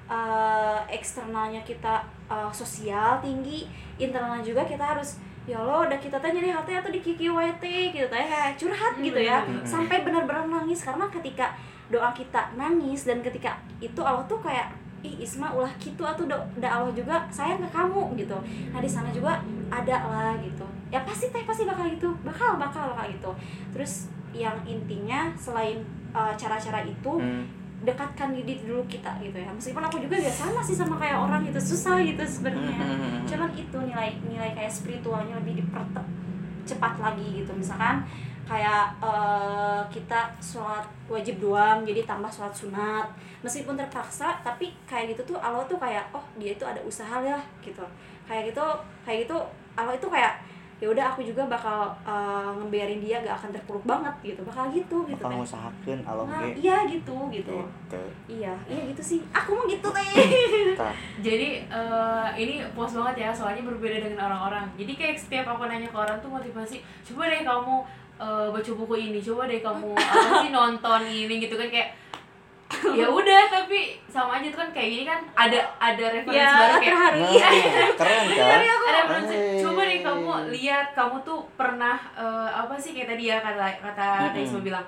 [SPEAKER 2] uh, eksternalnya kita uh, sosial tinggi internalnya juga kita harus ya Allah udah kita tanya nih hati atau di kiki WT gitu teh kayak curhat gitu ya
[SPEAKER 1] Hmm.
[SPEAKER 2] sampai benar-benar nangis karena ketika doa kita nangis dan ketika itu Allah tuh kayak ih Isma ulah gitu atau do- da Allah juga sayang ke kamu gitu nah di sana juga ada lah gitu ya pasti teh pasti bakal gitu bakal bakal bakal gitu terus yang intinya selain uh, cara-cara itu
[SPEAKER 1] Hmm.
[SPEAKER 2] Dekatkan diri dulu kita gitu ya. Meskipun aku juga gak sama sih sama kayak orang gitu susah gitu sebenarnya.
[SPEAKER 1] Hmm.
[SPEAKER 2] cuman itu nilai nilai kayak spiritualnya lebih dipertep cepat lagi gitu. Misalkan kayak eh, kita sholat wajib doang jadi tambah sholat sunat. Meskipun terpaksa tapi kayak gitu tuh Allah tuh kayak oh dia itu ada usaha ya gitu. Kayak gitu kayak gitu Allah itu kayak ya udah aku juga bakal eh, ngebiarin dia gak akan terpuruk banget gitu bakal gitu gitu
[SPEAKER 1] bakal
[SPEAKER 2] teh
[SPEAKER 1] ngusahakeun Allah
[SPEAKER 2] nah,
[SPEAKER 1] ge.
[SPEAKER 2] iya gitu gitu.
[SPEAKER 1] Gitu
[SPEAKER 2] iya iya gitu sih. Aku mau gitu teh.
[SPEAKER 3] Jadi eh, ini puas banget ya soalnya berbeda dengan orang-orang. Jadi kayak setiap aku nanya ke orang tuh motivasi coba deh kamu eh, baca buku ini coba deh kamu <laughs> apa sih nonton ini gitu kan kayak ya udah tapi sama aja tuh kan kayak gini kan ada ada referensi
[SPEAKER 2] ya
[SPEAKER 3] baru kayak
[SPEAKER 2] terharu
[SPEAKER 1] Nah,
[SPEAKER 2] iya
[SPEAKER 1] keren kan
[SPEAKER 3] ada referensi
[SPEAKER 1] Hey.
[SPEAKER 3] coba deh kamu lihat kamu tuh pernah eh, apa sih kayak tadi ya kata kata
[SPEAKER 1] Mm-mm.
[SPEAKER 3] Kaisma bilang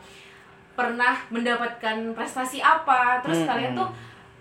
[SPEAKER 3] pernah mendapatkan prestasi apa terus
[SPEAKER 1] Mm-mm.
[SPEAKER 3] kalian tuh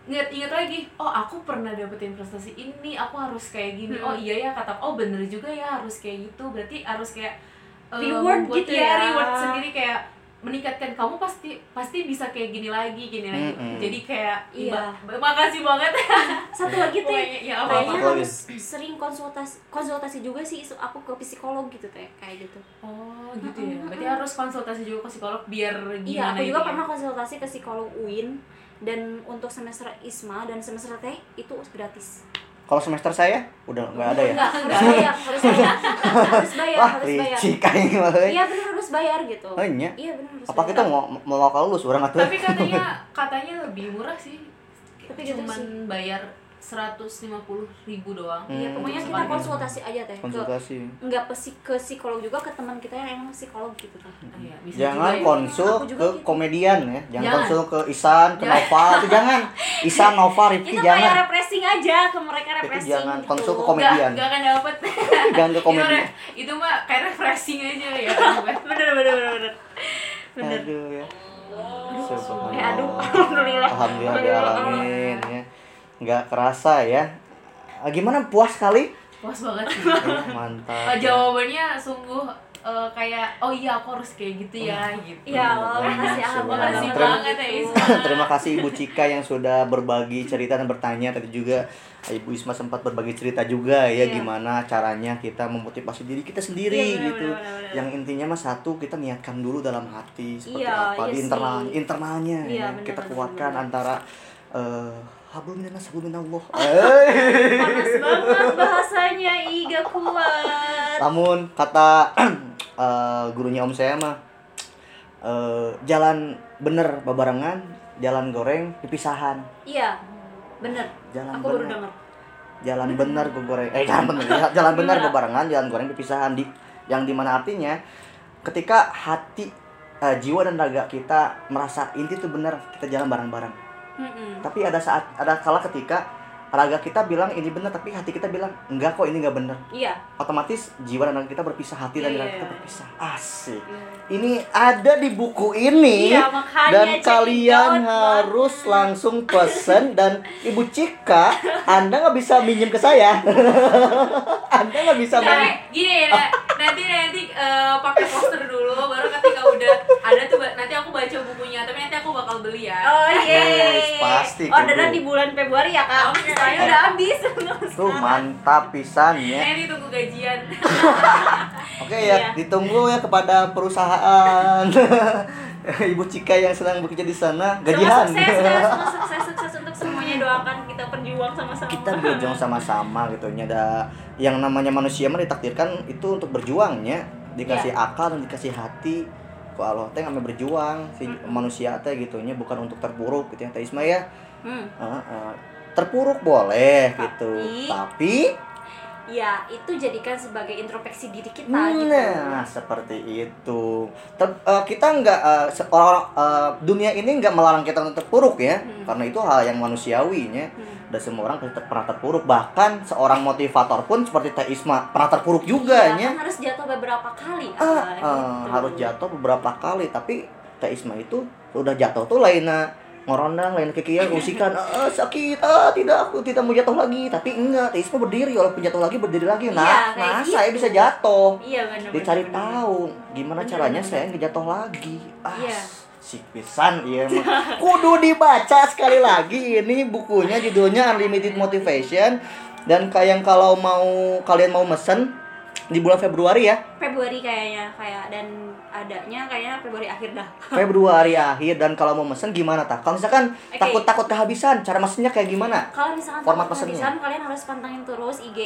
[SPEAKER 3] inget-inget lagi oh aku pernah dapetin prestasi ini aku harus kayak gini
[SPEAKER 2] Hmm.
[SPEAKER 3] oh iya ya kata oh bener juga ya harus kayak gitu berarti harus kayak eh,
[SPEAKER 2] Reward gitu
[SPEAKER 3] iya,
[SPEAKER 2] ya.
[SPEAKER 3] reward sendiri kayak meningkatkan kamu pasti pasti bisa kayak gini lagi gini lagi.
[SPEAKER 1] Mm-mm.
[SPEAKER 3] jadi kayak
[SPEAKER 2] Iya.
[SPEAKER 3] makasih banget. <laughs>
[SPEAKER 2] Satu lagi teh
[SPEAKER 3] Pokoknya, ya apa
[SPEAKER 2] kayaknya harus sering konsultasi konsultasi juga sih isu aku ke psikolog gitu teh kayak gitu.
[SPEAKER 3] Oh gitu ya. Berarti harus konsultasi juga ke psikolog biar gimana
[SPEAKER 2] iya aku
[SPEAKER 3] gitu
[SPEAKER 2] juga
[SPEAKER 3] ya?
[SPEAKER 2] pernah konsultasi ke psikolog UIN dan untuk semester ISMA dan semester teh itu gratis.
[SPEAKER 1] Kalau semester saya udah nggak ada ya?
[SPEAKER 2] Enggak, harus bayar harus bayar. Harus bayar
[SPEAKER 1] wah
[SPEAKER 2] harus bayar.
[SPEAKER 1] Licik aing
[SPEAKER 2] iya benar harus bayar gitu
[SPEAKER 1] Oh, iya?
[SPEAKER 2] iya benar harus
[SPEAKER 1] apa
[SPEAKER 2] bayar.
[SPEAKER 1] kita mau mau kalau lulus orang atuh
[SPEAKER 3] Tapi katanya <laughs> katanya lebih murah sih.
[SPEAKER 2] Tapi gitu
[SPEAKER 3] Cuman
[SPEAKER 2] sih.
[SPEAKER 3] bayar 150 ribu doang.
[SPEAKER 1] Hmm.
[SPEAKER 2] iya pokoknya kita konsultasi aja teh ke
[SPEAKER 1] konsultasi
[SPEAKER 2] enggak pesi ke psikolog juga ke teman kita yang emang psikolog gitu tah
[SPEAKER 3] Ah, iya, bisa
[SPEAKER 1] jangan
[SPEAKER 3] juga ya.
[SPEAKER 1] konsul
[SPEAKER 2] juga
[SPEAKER 1] ke
[SPEAKER 2] gitu.
[SPEAKER 1] komedian ya jangan,
[SPEAKER 3] Jangan.
[SPEAKER 1] konsul ke Isan ke
[SPEAKER 3] Jangan.
[SPEAKER 1] Nova itu jangan Isan Nova Rifki
[SPEAKER 2] itu
[SPEAKER 1] jangan
[SPEAKER 2] kayak refreshing aja ke mereka refreshing
[SPEAKER 1] jangan,
[SPEAKER 2] gitu.
[SPEAKER 1] konsul ke komedian.
[SPEAKER 3] nggak akan dapet. <laughs>
[SPEAKER 1] jangan ke komedian
[SPEAKER 3] Itu, itu mah kayak refreshing aja ya. <laughs>
[SPEAKER 2] bener bener bener bener bener
[SPEAKER 1] aduh ya
[SPEAKER 2] aduh
[SPEAKER 1] Subhanallah.
[SPEAKER 2] Eh, aduh, <laughs> alhamdulillah.
[SPEAKER 1] Alhamdulillah alamin ya. Nggak kerasa ya. Ah, Gimana puas kali?
[SPEAKER 3] puas banget sih <laughs>
[SPEAKER 1] Eh, Mantap.
[SPEAKER 3] Oh, jawabannya sungguh eh, kayak oh iya aku harus kayak gitu ya gitu
[SPEAKER 2] Ya Allah, makasih
[SPEAKER 1] Subhanallah.
[SPEAKER 3] makasih
[SPEAKER 2] alhamdulillah.
[SPEAKER 3] banget ya Isma <laughs>
[SPEAKER 1] Terima kasih Ibu Cika yang sudah berbagi cerita dan bertanya tadi juga Ibu Isma sempat berbagi cerita juga ya
[SPEAKER 2] Iya.
[SPEAKER 1] gimana caranya kita memotivasi diri kita sendiri
[SPEAKER 2] Iya, benar,
[SPEAKER 1] gitu.
[SPEAKER 2] benar, benar, benar.
[SPEAKER 1] Yang intinya mah satu kita niatkan dulu dalam hati seperti
[SPEAKER 2] Iya,
[SPEAKER 1] apa
[SPEAKER 2] iya
[SPEAKER 1] di
[SPEAKER 2] sih.
[SPEAKER 1] internal internalnya
[SPEAKER 2] Iya,
[SPEAKER 1] ya.
[SPEAKER 2] benar,
[SPEAKER 1] kita
[SPEAKER 2] benar,
[SPEAKER 1] kuatkan
[SPEAKER 2] benar.
[SPEAKER 1] antara eh hablum minas hablum minallah. <laughs>
[SPEAKER 2] Panas banget bahasanya, Iga kuat.
[SPEAKER 1] Namun kata <clears throat> eh, gurunya om saya mah eh, jalan bener babarengan, jalan goreng dipisahan.
[SPEAKER 2] Iya, bener.
[SPEAKER 1] Jalan
[SPEAKER 2] Aku baru
[SPEAKER 1] bener.
[SPEAKER 2] denger.
[SPEAKER 1] jalan benar gue goreng eh jalan benar ya, <laughs> jalan benar
[SPEAKER 2] Iya.
[SPEAKER 1] bebarengan jalan goreng dipisahan di yang di mana artinya ketika hati eh, jiwa dan raga kita merasa inti itu benar kita jalan bareng-bareng
[SPEAKER 2] Mm-mm.
[SPEAKER 1] tapi ada saat ada kala ketika raga kita bilang ini benar tapi hati kita bilang enggak kok ini enggak benar
[SPEAKER 2] Iya.
[SPEAKER 1] otomatis jiwa dan raga kita berpisah hati dan
[SPEAKER 2] Iya,
[SPEAKER 1] raga kita
[SPEAKER 2] iya.
[SPEAKER 1] berpisah asik ini ada di buku ini
[SPEAKER 2] Iya, makanya
[SPEAKER 1] dan kalian harus
[SPEAKER 2] banget.
[SPEAKER 1] langsung pesen dan ibu Cika anda nggak bisa minjem ke saya <laughs> anda nggak bisa
[SPEAKER 3] Tapi
[SPEAKER 1] minjem
[SPEAKER 3] gini ya, na- nanti nanti eh, pakai poster dulu, baru ketika udah ada tuh nanti aku baca bukunya, tapi nanti aku bakal beli ya.
[SPEAKER 2] Oh
[SPEAKER 1] Yes,
[SPEAKER 2] iya.
[SPEAKER 1] pasti,
[SPEAKER 2] Orderan di bulan Februari ya kak.
[SPEAKER 3] Oke.
[SPEAKER 2] Soalnya udah habis. <laughs>
[SPEAKER 1] tuh mantap pisan ya
[SPEAKER 3] Nanti tunggu gajian. <laughs>
[SPEAKER 1] oke ya
[SPEAKER 2] Iya.
[SPEAKER 1] ditunggu ya kepada perusahaan <laughs> ibu Cika yang sedang bekerja di sana
[SPEAKER 2] Semua
[SPEAKER 1] gajian
[SPEAKER 2] sukses ya, semua sukses sukses untuk semuanya doakan kita berjuang sama-sama.
[SPEAKER 1] kita berjuang sama-sama gitu ada yang namanya manusia mah ditakdirkan itu untuk berjuangnya dikasih
[SPEAKER 2] Iya.
[SPEAKER 1] akal dan dikasih hati kok Allah teh ngambil berjuang si manusia teh gitunya bukan untuk terpuruk gitu ya teh Isma ya
[SPEAKER 2] Hmm.
[SPEAKER 1] Heeh, heeh. Terpuruk boleh gitu
[SPEAKER 2] Tapi-
[SPEAKER 1] tapi
[SPEAKER 2] Ya, itu jadikan sebagai introspeksi diri kita gitu.
[SPEAKER 1] nah seperti itu Ter- eh, kita nggak orang eh, dunia ini nggak melarang kita untuk terpuruk ya
[SPEAKER 2] Hmm.
[SPEAKER 1] karena itu hal yang manusiawinya
[SPEAKER 2] Hmm.
[SPEAKER 1] dan semua orang pernah terpuruk bahkan seorang motivator pun seperti Teh Isma pernah terpuruk juga
[SPEAKER 2] Iya,
[SPEAKER 1] ya
[SPEAKER 2] kan harus jatuh beberapa kali.
[SPEAKER 1] Ah,
[SPEAKER 2] ah, gitu.
[SPEAKER 1] harus jatuh beberapa kali tapi Teh Isma itu udah jatuh tuh lain ngorondang lain kekian usikan ah, sakit ah tidak aku tidak mau jatuh lagi tapi enggak Teh Isma berdiri walaupun jatuh lagi berdiri lagi nah
[SPEAKER 2] Iya,
[SPEAKER 1] nah
[SPEAKER 2] gitu.
[SPEAKER 1] saya bisa jatuh
[SPEAKER 2] Iya benar.
[SPEAKER 1] dicari tahu gimana
[SPEAKER 2] Bener,
[SPEAKER 1] caranya
[SPEAKER 2] bener.
[SPEAKER 1] saya nggak jatuh lagi ah
[SPEAKER 2] Iya.
[SPEAKER 1] si pisan iya mah. kudu dibaca sekali lagi ini bukunya judulnya Unlimited Motivation dan kayak kalau mau kalian mau mesen di bulan Februari ya
[SPEAKER 2] Februari kayaknya kayak dan adanya kayaknya Februari akhir dah. <laughs>
[SPEAKER 1] Februari akhir dan kalau mau mesen gimana tak kalau misalkan
[SPEAKER 2] Oke.
[SPEAKER 1] takut takut kehabisan cara mesennya kayak gimana
[SPEAKER 2] Kalau misalkan
[SPEAKER 1] Format pesennya.
[SPEAKER 2] kehabisan, kalian harus pantengin terus IG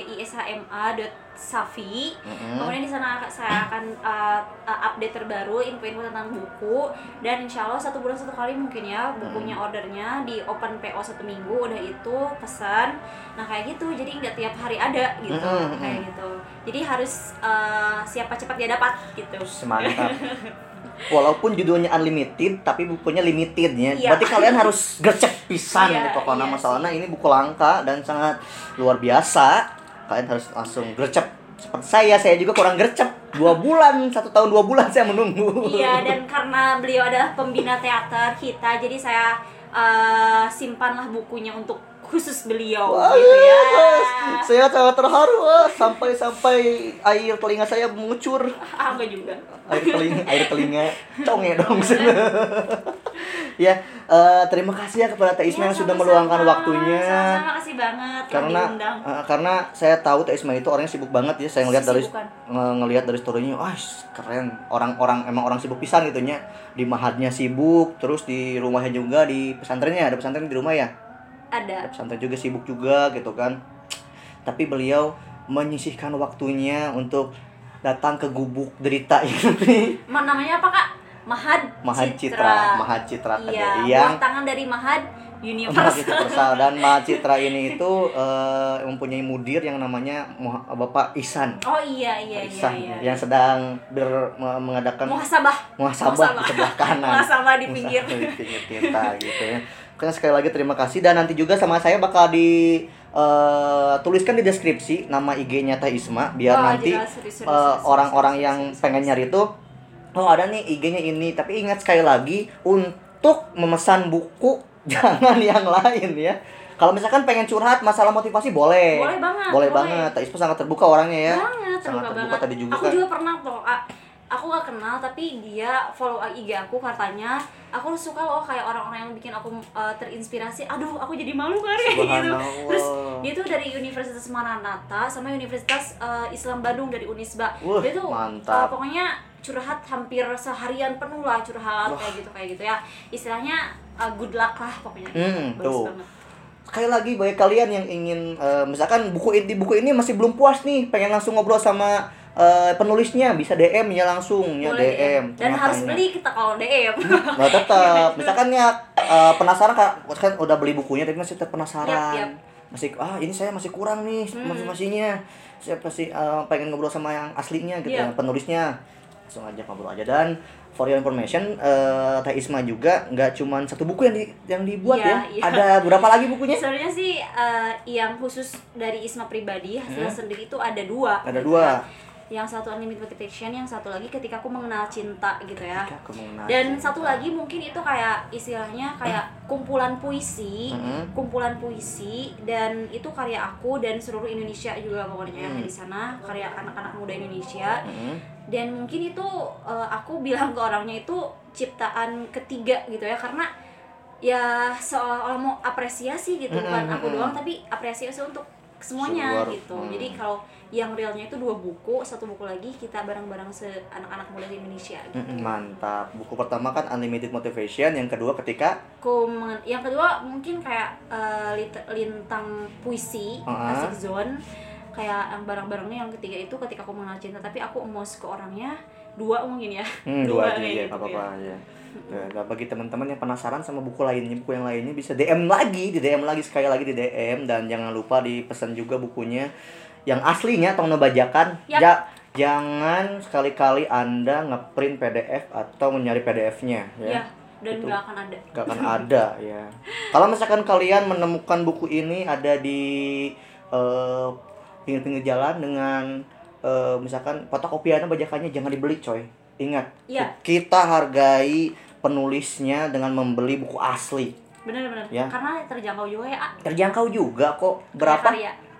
[SPEAKER 2] ishma.safi.
[SPEAKER 1] Mm-mm.
[SPEAKER 2] Kemudian di sana saya akan uh, update terbaru info-info tentang buku dan insya Allah satu bulan satu kali mungkin ya bukunya ordernya di open PO satu minggu udah itu pesan. Nah kayak gitu jadi nggak tiap hari ada gitu
[SPEAKER 1] Mm-mm,
[SPEAKER 2] kayak gitu. Jadi harus uh, siapa cepat dia dapat gitu.
[SPEAKER 1] Semantap. <laughs> Walaupun judulnya unlimited, tapi bukunya limited ya.
[SPEAKER 2] Iya.
[SPEAKER 1] Berarti kalian harus <laughs> gercep pisan
[SPEAKER 2] Iya,
[SPEAKER 1] gitu. Karena
[SPEAKER 2] iya
[SPEAKER 1] masalahnya ini buku langka dan sangat luar biasa. Kalian harus langsung gercep. Seperti saya, saya juga kurang gercep. Dua bulan, satu tahun dua bulan saya menunggu.
[SPEAKER 2] Iya dan karena beliau adalah pembina teater kita jadi saya uh, simpanlah bukunya untuk khusus beliau
[SPEAKER 1] Wah,
[SPEAKER 2] gitu ya.
[SPEAKER 1] saya sangat terharu sampai-sampai air telinga saya mengucur. <laughs>
[SPEAKER 2] Ah, enggak juga.
[SPEAKER 1] air telinga air telinga. Conge dong. <laughs> Ya eh, terima kasih ya kepada Teh Isma
[SPEAKER 2] Iya,
[SPEAKER 1] yang sudah meluangkan waktunya.
[SPEAKER 2] Sama-sama kasih banget
[SPEAKER 1] karena eh, karena saya tahu Teh Isma itu orangnya sibuk banget ya. Saya ngelihat dari
[SPEAKER 2] Kesibukan.
[SPEAKER 1] nge- ngelihat dari storynya wah keren. Orang-orang emang orang sibuk pisan gitu nya di mahadnya sibuk terus di rumahnya juga di pesantrennya. Ada pesantren di rumah ya
[SPEAKER 2] Ada.
[SPEAKER 1] pesantren juga sibuk juga gitu kan tapi beliau menyisihkan waktunya untuk datang ke gubuk derita ini
[SPEAKER 2] Ma- namanya apa kak? Mahad,
[SPEAKER 1] Mahad Citra, Mahad Citra
[SPEAKER 2] Iya,
[SPEAKER 1] yang
[SPEAKER 2] tangan dari Mahad
[SPEAKER 1] Mahad
[SPEAKER 2] Universe.
[SPEAKER 1] Universal dan Mahad <laughs> Citra ini itu eh, mempunyai mudir yang namanya Bapak Ihsan.
[SPEAKER 2] Oh iya iya iya
[SPEAKER 1] Ihsan
[SPEAKER 2] iya.
[SPEAKER 1] yang sedang ber, me- mengadakan
[SPEAKER 2] Muhasabah.
[SPEAKER 1] muhasabah
[SPEAKER 2] Muhasabah.
[SPEAKER 1] di sebelah kanan.
[SPEAKER 2] Muhasabah di pinggir.
[SPEAKER 1] Muhasabah di pinggir kita gitu ya. Karena sekali lagi terima kasih dan nanti juga sama saya bakal di eh, tuliskan di deskripsi nama IG-nya Teh Isma biar
[SPEAKER 2] Oh,
[SPEAKER 1] nanti
[SPEAKER 2] serius,
[SPEAKER 1] orang-orang yang pengen nyari itu oh ada nih IG-nya ini tapi ingat sekali lagi un untuk memesan buku <laughs> jangan yang lain ya. Kalau misalkan pengen curhat masalah motivasi boleh.
[SPEAKER 2] Boleh banget,
[SPEAKER 1] Boleh,
[SPEAKER 2] boleh.
[SPEAKER 1] banget. Teh Isma sangat terbuka orangnya ya.
[SPEAKER 2] banget
[SPEAKER 1] sangat
[SPEAKER 2] terbuka
[SPEAKER 1] terbuka
[SPEAKER 2] banget
[SPEAKER 1] tadi juga
[SPEAKER 2] aku
[SPEAKER 1] kan.
[SPEAKER 2] juga pernah tuh aku gak kenal tapi dia follow IG aku katanya. Aku suka loh kayak orang-orang yang bikin aku uh, terinspirasi. Aduh aku jadi malu kali gitu. Terus dia tuh dari Universitas Maranatha sama Universitas uh, Islam Bandung dari Unisba.
[SPEAKER 1] Wah,
[SPEAKER 2] dia tuh
[SPEAKER 1] mantap.
[SPEAKER 2] uh, pokoknya curhat hampir seharian penuh lah curhat kayak gitu kayak gitu ya. Istilahnya uh, good luck lah pokoknya.
[SPEAKER 1] Hmm,
[SPEAKER 2] bagus
[SPEAKER 1] tuh.
[SPEAKER 2] banget.
[SPEAKER 1] Sekali lagi bagi kalian yang ingin eh, misalkan buku inti buku ini masih belum puas nih, pengen langsung ngobrol sama eh, penulisnya, bisa DM ya langsung ya
[SPEAKER 2] Boleh
[SPEAKER 1] DM.
[SPEAKER 2] dan harus beli kita kalau DM
[SPEAKER 1] Nah tetap, <laughs> misalkan ya eh, penasaran kan, kan udah beli bukunya tapi masih tetap penasaran.
[SPEAKER 2] Yap, yap.
[SPEAKER 1] Masih ah ini saya masih kurang nih
[SPEAKER 2] Hmm.
[SPEAKER 1] motivasinya. Saya pasti eh, pengen ngobrol sama yang aslinya gitu,
[SPEAKER 2] Iya.
[SPEAKER 1] yang penulisnya. Langsung aja ngobrol aja dan for your information, eh Teh Isma juga nggak cuman satu buku yang di, yang dibuat
[SPEAKER 2] Iya,
[SPEAKER 1] ya.
[SPEAKER 2] iya.
[SPEAKER 1] Ada berapa lagi bukunya?
[SPEAKER 2] Sebenarnya sih eh, yang khusus dari Isma pribadi hasil sendiri itu ada dua.
[SPEAKER 1] Hmm. Ada
[SPEAKER 2] gitu
[SPEAKER 1] dua.
[SPEAKER 2] ya. Yang satu unlimited motivation, yang satu lagi ketika aku mengenal cinta gitu ya.
[SPEAKER 1] Ketika aku mengenal
[SPEAKER 2] Dan
[SPEAKER 1] cinta.
[SPEAKER 2] satu lagi mungkin itu kayak istilahnya kayak kumpulan puisi, kumpulan puisi dan itu karya aku dan seluruh Indonesia juga pokoknya
[SPEAKER 1] Hmm.
[SPEAKER 2] di sana karya anak-anak muda Indonesia dan mungkin itu eh, aku bilang ke orangnya itu ciptaan ketiga gitu ya karena ya seolah-olah mau apresiasi gitu
[SPEAKER 1] Mm,
[SPEAKER 2] bukan
[SPEAKER 1] mm,
[SPEAKER 2] aku
[SPEAKER 1] mm.
[SPEAKER 2] doang tapi apresiasi untuk semuanya
[SPEAKER 1] Seluar,
[SPEAKER 2] gitu
[SPEAKER 1] mm.
[SPEAKER 2] jadi kalau yang realnya itu dua buku satu buku lagi kita bareng-bareng se anak-anak muda di Indonesia gitu.
[SPEAKER 1] Mm-mm, Mantap. Buku pertama kan Unlimited Motivation, yang kedua ketika
[SPEAKER 2] yang kedua mungkin kayak lit- lintang puisi
[SPEAKER 1] Uh-uh.
[SPEAKER 2] asik zone kayak yang barang-barangnya yang ketiga itu ketika aku mengenal cinta tapi aku emos ke orangnya dua mungkin ya
[SPEAKER 1] hmm, <laughs> dua aja
[SPEAKER 2] kayak
[SPEAKER 1] ya,
[SPEAKER 2] gitu
[SPEAKER 1] apa apa
[SPEAKER 2] ya.
[SPEAKER 1] ya. Ya, bagi teman-teman yang penasaran sama buku lainnya, buku yang lainnya bisa DM lagi, di DM lagi sekali lagi di DM dan jangan lupa dipesan juga bukunya yang aslinya atau bajakan.
[SPEAKER 2] Yap.
[SPEAKER 1] Ja- jangan sekali-kali Anda ngeprint PDF atau mencari PDF-nya
[SPEAKER 2] ya
[SPEAKER 1] ya.
[SPEAKER 2] dan nggak akan ada
[SPEAKER 1] Gak akan ada <laughs> ya. Kalau misalkan kalian menemukan buku ini ada di eh, pinggir-pinggir jalan dengan eh, misalkan fotokopiannya bajakannya jangan dibeli coy. Ingat,
[SPEAKER 2] Iya.
[SPEAKER 1] kita hargai penulisnya dengan membeli buku asli.
[SPEAKER 2] benar-benar
[SPEAKER 1] Ya.
[SPEAKER 2] karena terjangkau juga ya
[SPEAKER 1] Terjangkau juga kok. Berapa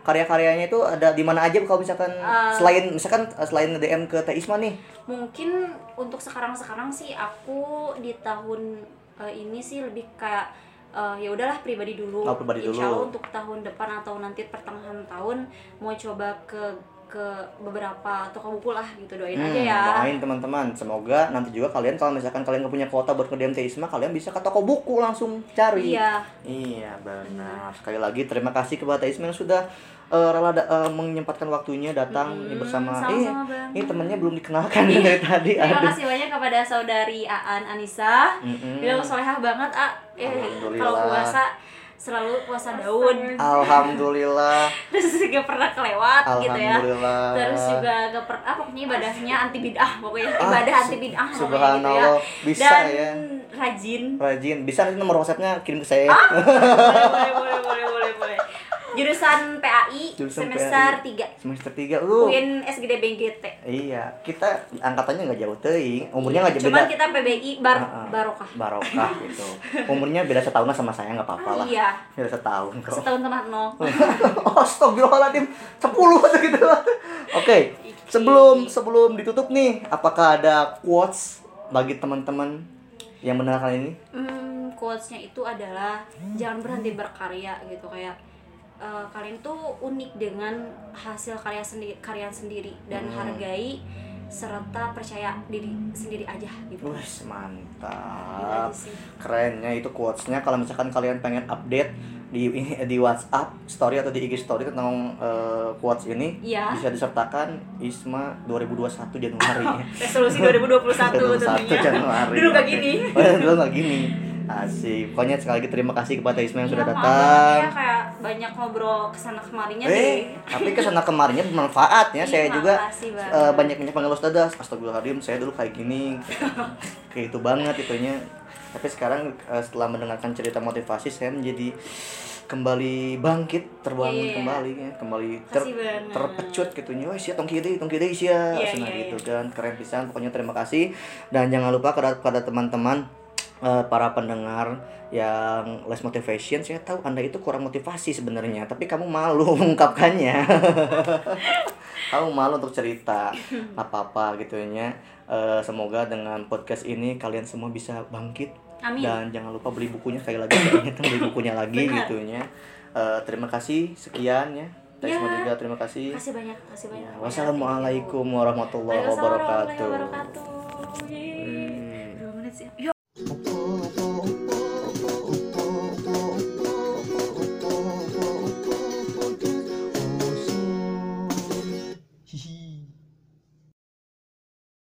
[SPEAKER 1] karya-karyanya itu ada di mana aja kalau misalkan
[SPEAKER 2] Eh,
[SPEAKER 1] selain misalkan eh, selain DM ke Teh Isma nih.
[SPEAKER 2] mungkin untuk sekarang-sekarang sih aku di tahun eh, ini sih lebih kayak eh, ya udahlah pribadi dulu.
[SPEAKER 1] Oh, pribadi
[SPEAKER 2] Insya
[SPEAKER 1] dulu.
[SPEAKER 2] Allah untuk tahun depan atau nanti pertengahan tahun mau coba ke ke beberapa toko buku lah gitu doain
[SPEAKER 1] Hmm,
[SPEAKER 2] aja ya.
[SPEAKER 1] Doain teman-teman. Semoga nanti juga kalian kalau misalkan kalian punya kuota buat ke DM Teh Isma, kalian bisa ke toko buku langsung cari.
[SPEAKER 2] Iya.
[SPEAKER 1] Iya benar. Sekali lagi terima kasih kepada Isma yang sudah eh, rela da- eh, menyempatkan waktunya datang ini bersama.
[SPEAKER 2] sama-sama,
[SPEAKER 1] eh,
[SPEAKER 2] Bang.
[SPEAKER 1] ini temennya belum dikenalkan dari tadi.
[SPEAKER 2] Terima
[SPEAKER 1] Aduh.
[SPEAKER 2] kasih banyak kepada saudari Aan Anissa.
[SPEAKER 1] Mm-mm.
[SPEAKER 2] Bilang solehah banget, ah. Eh, kalau puasa selalu puasa daun.
[SPEAKER 1] Alhamdulillah. <laughs>
[SPEAKER 2] Terus gak pernah kelewat gitu ya.
[SPEAKER 1] Alhamdulillah.
[SPEAKER 2] Terus juga gak pernah, ah, pokoknya ibadahnya anti bid'ah pokoknya
[SPEAKER 1] Ah,
[SPEAKER 2] ibadah anti bid'ah pokoknya gitu ya.
[SPEAKER 1] subhanallah. Bisa
[SPEAKER 2] Dan
[SPEAKER 1] ya.
[SPEAKER 2] rajin.
[SPEAKER 1] Rajin. Bisa nanti nomor WhatsApp-nya kirim ke saya.
[SPEAKER 2] boleh, boleh, <laughs> boleh, boleh. Jurusan PAI
[SPEAKER 1] Jurusan
[SPEAKER 2] semester
[SPEAKER 1] PAI.
[SPEAKER 2] 3
[SPEAKER 1] Semester 3 lu.
[SPEAKER 2] UIN SGD BGT.
[SPEAKER 1] Iya, kita angkatannya nggak jauh teuing, umurnya nggak jauh
[SPEAKER 2] Cuman
[SPEAKER 1] beda.
[SPEAKER 2] kita PBI bar
[SPEAKER 1] Ah, ah.
[SPEAKER 2] barokah.
[SPEAKER 1] Barokah <laughs> gitu. Umurnya beda setahun lah sama saya nggak apa-apa lah.
[SPEAKER 2] Iya.
[SPEAKER 1] Beda setahun kok.
[SPEAKER 2] Setahun sama nol. <laughs>
[SPEAKER 1] Astagfirullahaladzim 10 atau gitu Oke Sebelum sebelum ditutup nih Apakah ada quotes Bagi teman-teman Yang mendengarkan ini
[SPEAKER 2] Hmm, quotes-nya itu adalah jangan berhenti berkarya gitu kayak eh, kalian tuh unik dengan hasil karya sendiri kalian sendiri dan
[SPEAKER 1] Hmm.
[SPEAKER 2] hargai serta percaya diri sendiri aja gitu.
[SPEAKER 1] Wih mantap
[SPEAKER 2] aja sih.
[SPEAKER 1] Kerennya itu quotesnya Kalau misalkan kalian pengen update di di WhatsApp story atau di IG story tentang eh, quotes ini
[SPEAKER 2] Iya.
[SPEAKER 1] bisa disertakan Isma 2021 Januari ya. <laughs>
[SPEAKER 2] Resolusi 2021
[SPEAKER 1] 21
[SPEAKER 2] tentunya.
[SPEAKER 1] Januari.
[SPEAKER 2] Dulu gak gini.
[SPEAKER 1] Oh, <laughs> ya, dulu gak gini. Asik. Pokoknya sekali lagi terima kasih kepada Isma yang
[SPEAKER 2] Iya,
[SPEAKER 1] sudah
[SPEAKER 2] maaf
[SPEAKER 1] datang.
[SPEAKER 2] ya kayak banyak ngobrol ke sana kemarinya
[SPEAKER 1] Eh,
[SPEAKER 2] deh.
[SPEAKER 1] tapi ke sana kemarinnya bermanfaat ya. Saya
[SPEAKER 2] Iya,
[SPEAKER 1] juga
[SPEAKER 2] makasih banget.
[SPEAKER 1] eh, banyak-banyak panggil ustazah. Astagfirullahaladzim, saya dulu kayak gini. kayak itu banget itunya. Tapi sekarang eh, setelah mendengarkan cerita motivasi, saya menjadi kembali bangkit, terbangun
[SPEAKER 2] iya.
[SPEAKER 1] kembali ya, kembali ter, terpecut gitunya. Wah, sia tong kiri, tong kiri sia.
[SPEAKER 2] Iya,
[SPEAKER 1] Senang
[SPEAKER 2] iya,
[SPEAKER 1] gitu kan. Keren pisan. Pokoknya terima kasih dan jangan lupa kepada teman-teman eh, para pendengar yang less motivation saya tahu anda itu kurang motivasi sebenarnya tapi kamu malu <laughs> mengungkapkannya <laughs> kamu malu untuk cerita <laughs> apa apa gitu ya Eh, semoga dengan podcast ini kalian semua bisa bangkit
[SPEAKER 2] Amin.
[SPEAKER 1] dan jangan lupa beli bukunya sekali lagi saya beli bukunya lagi
[SPEAKER 2] Benar.
[SPEAKER 1] gitu ya Eh, terima kasih sekian ya
[SPEAKER 2] Ya.
[SPEAKER 1] Juga terima kasih
[SPEAKER 2] kasih banyak kasih banyak
[SPEAKER 1] wassalamualaikum warahmatullahi wabarakatuh
[SPEAKER 2] warahmatullahi wabarakatuh Yeay.
[SPEAKER 1] Hmm.
[SPEAKER 2] Berapa menit sih? Ya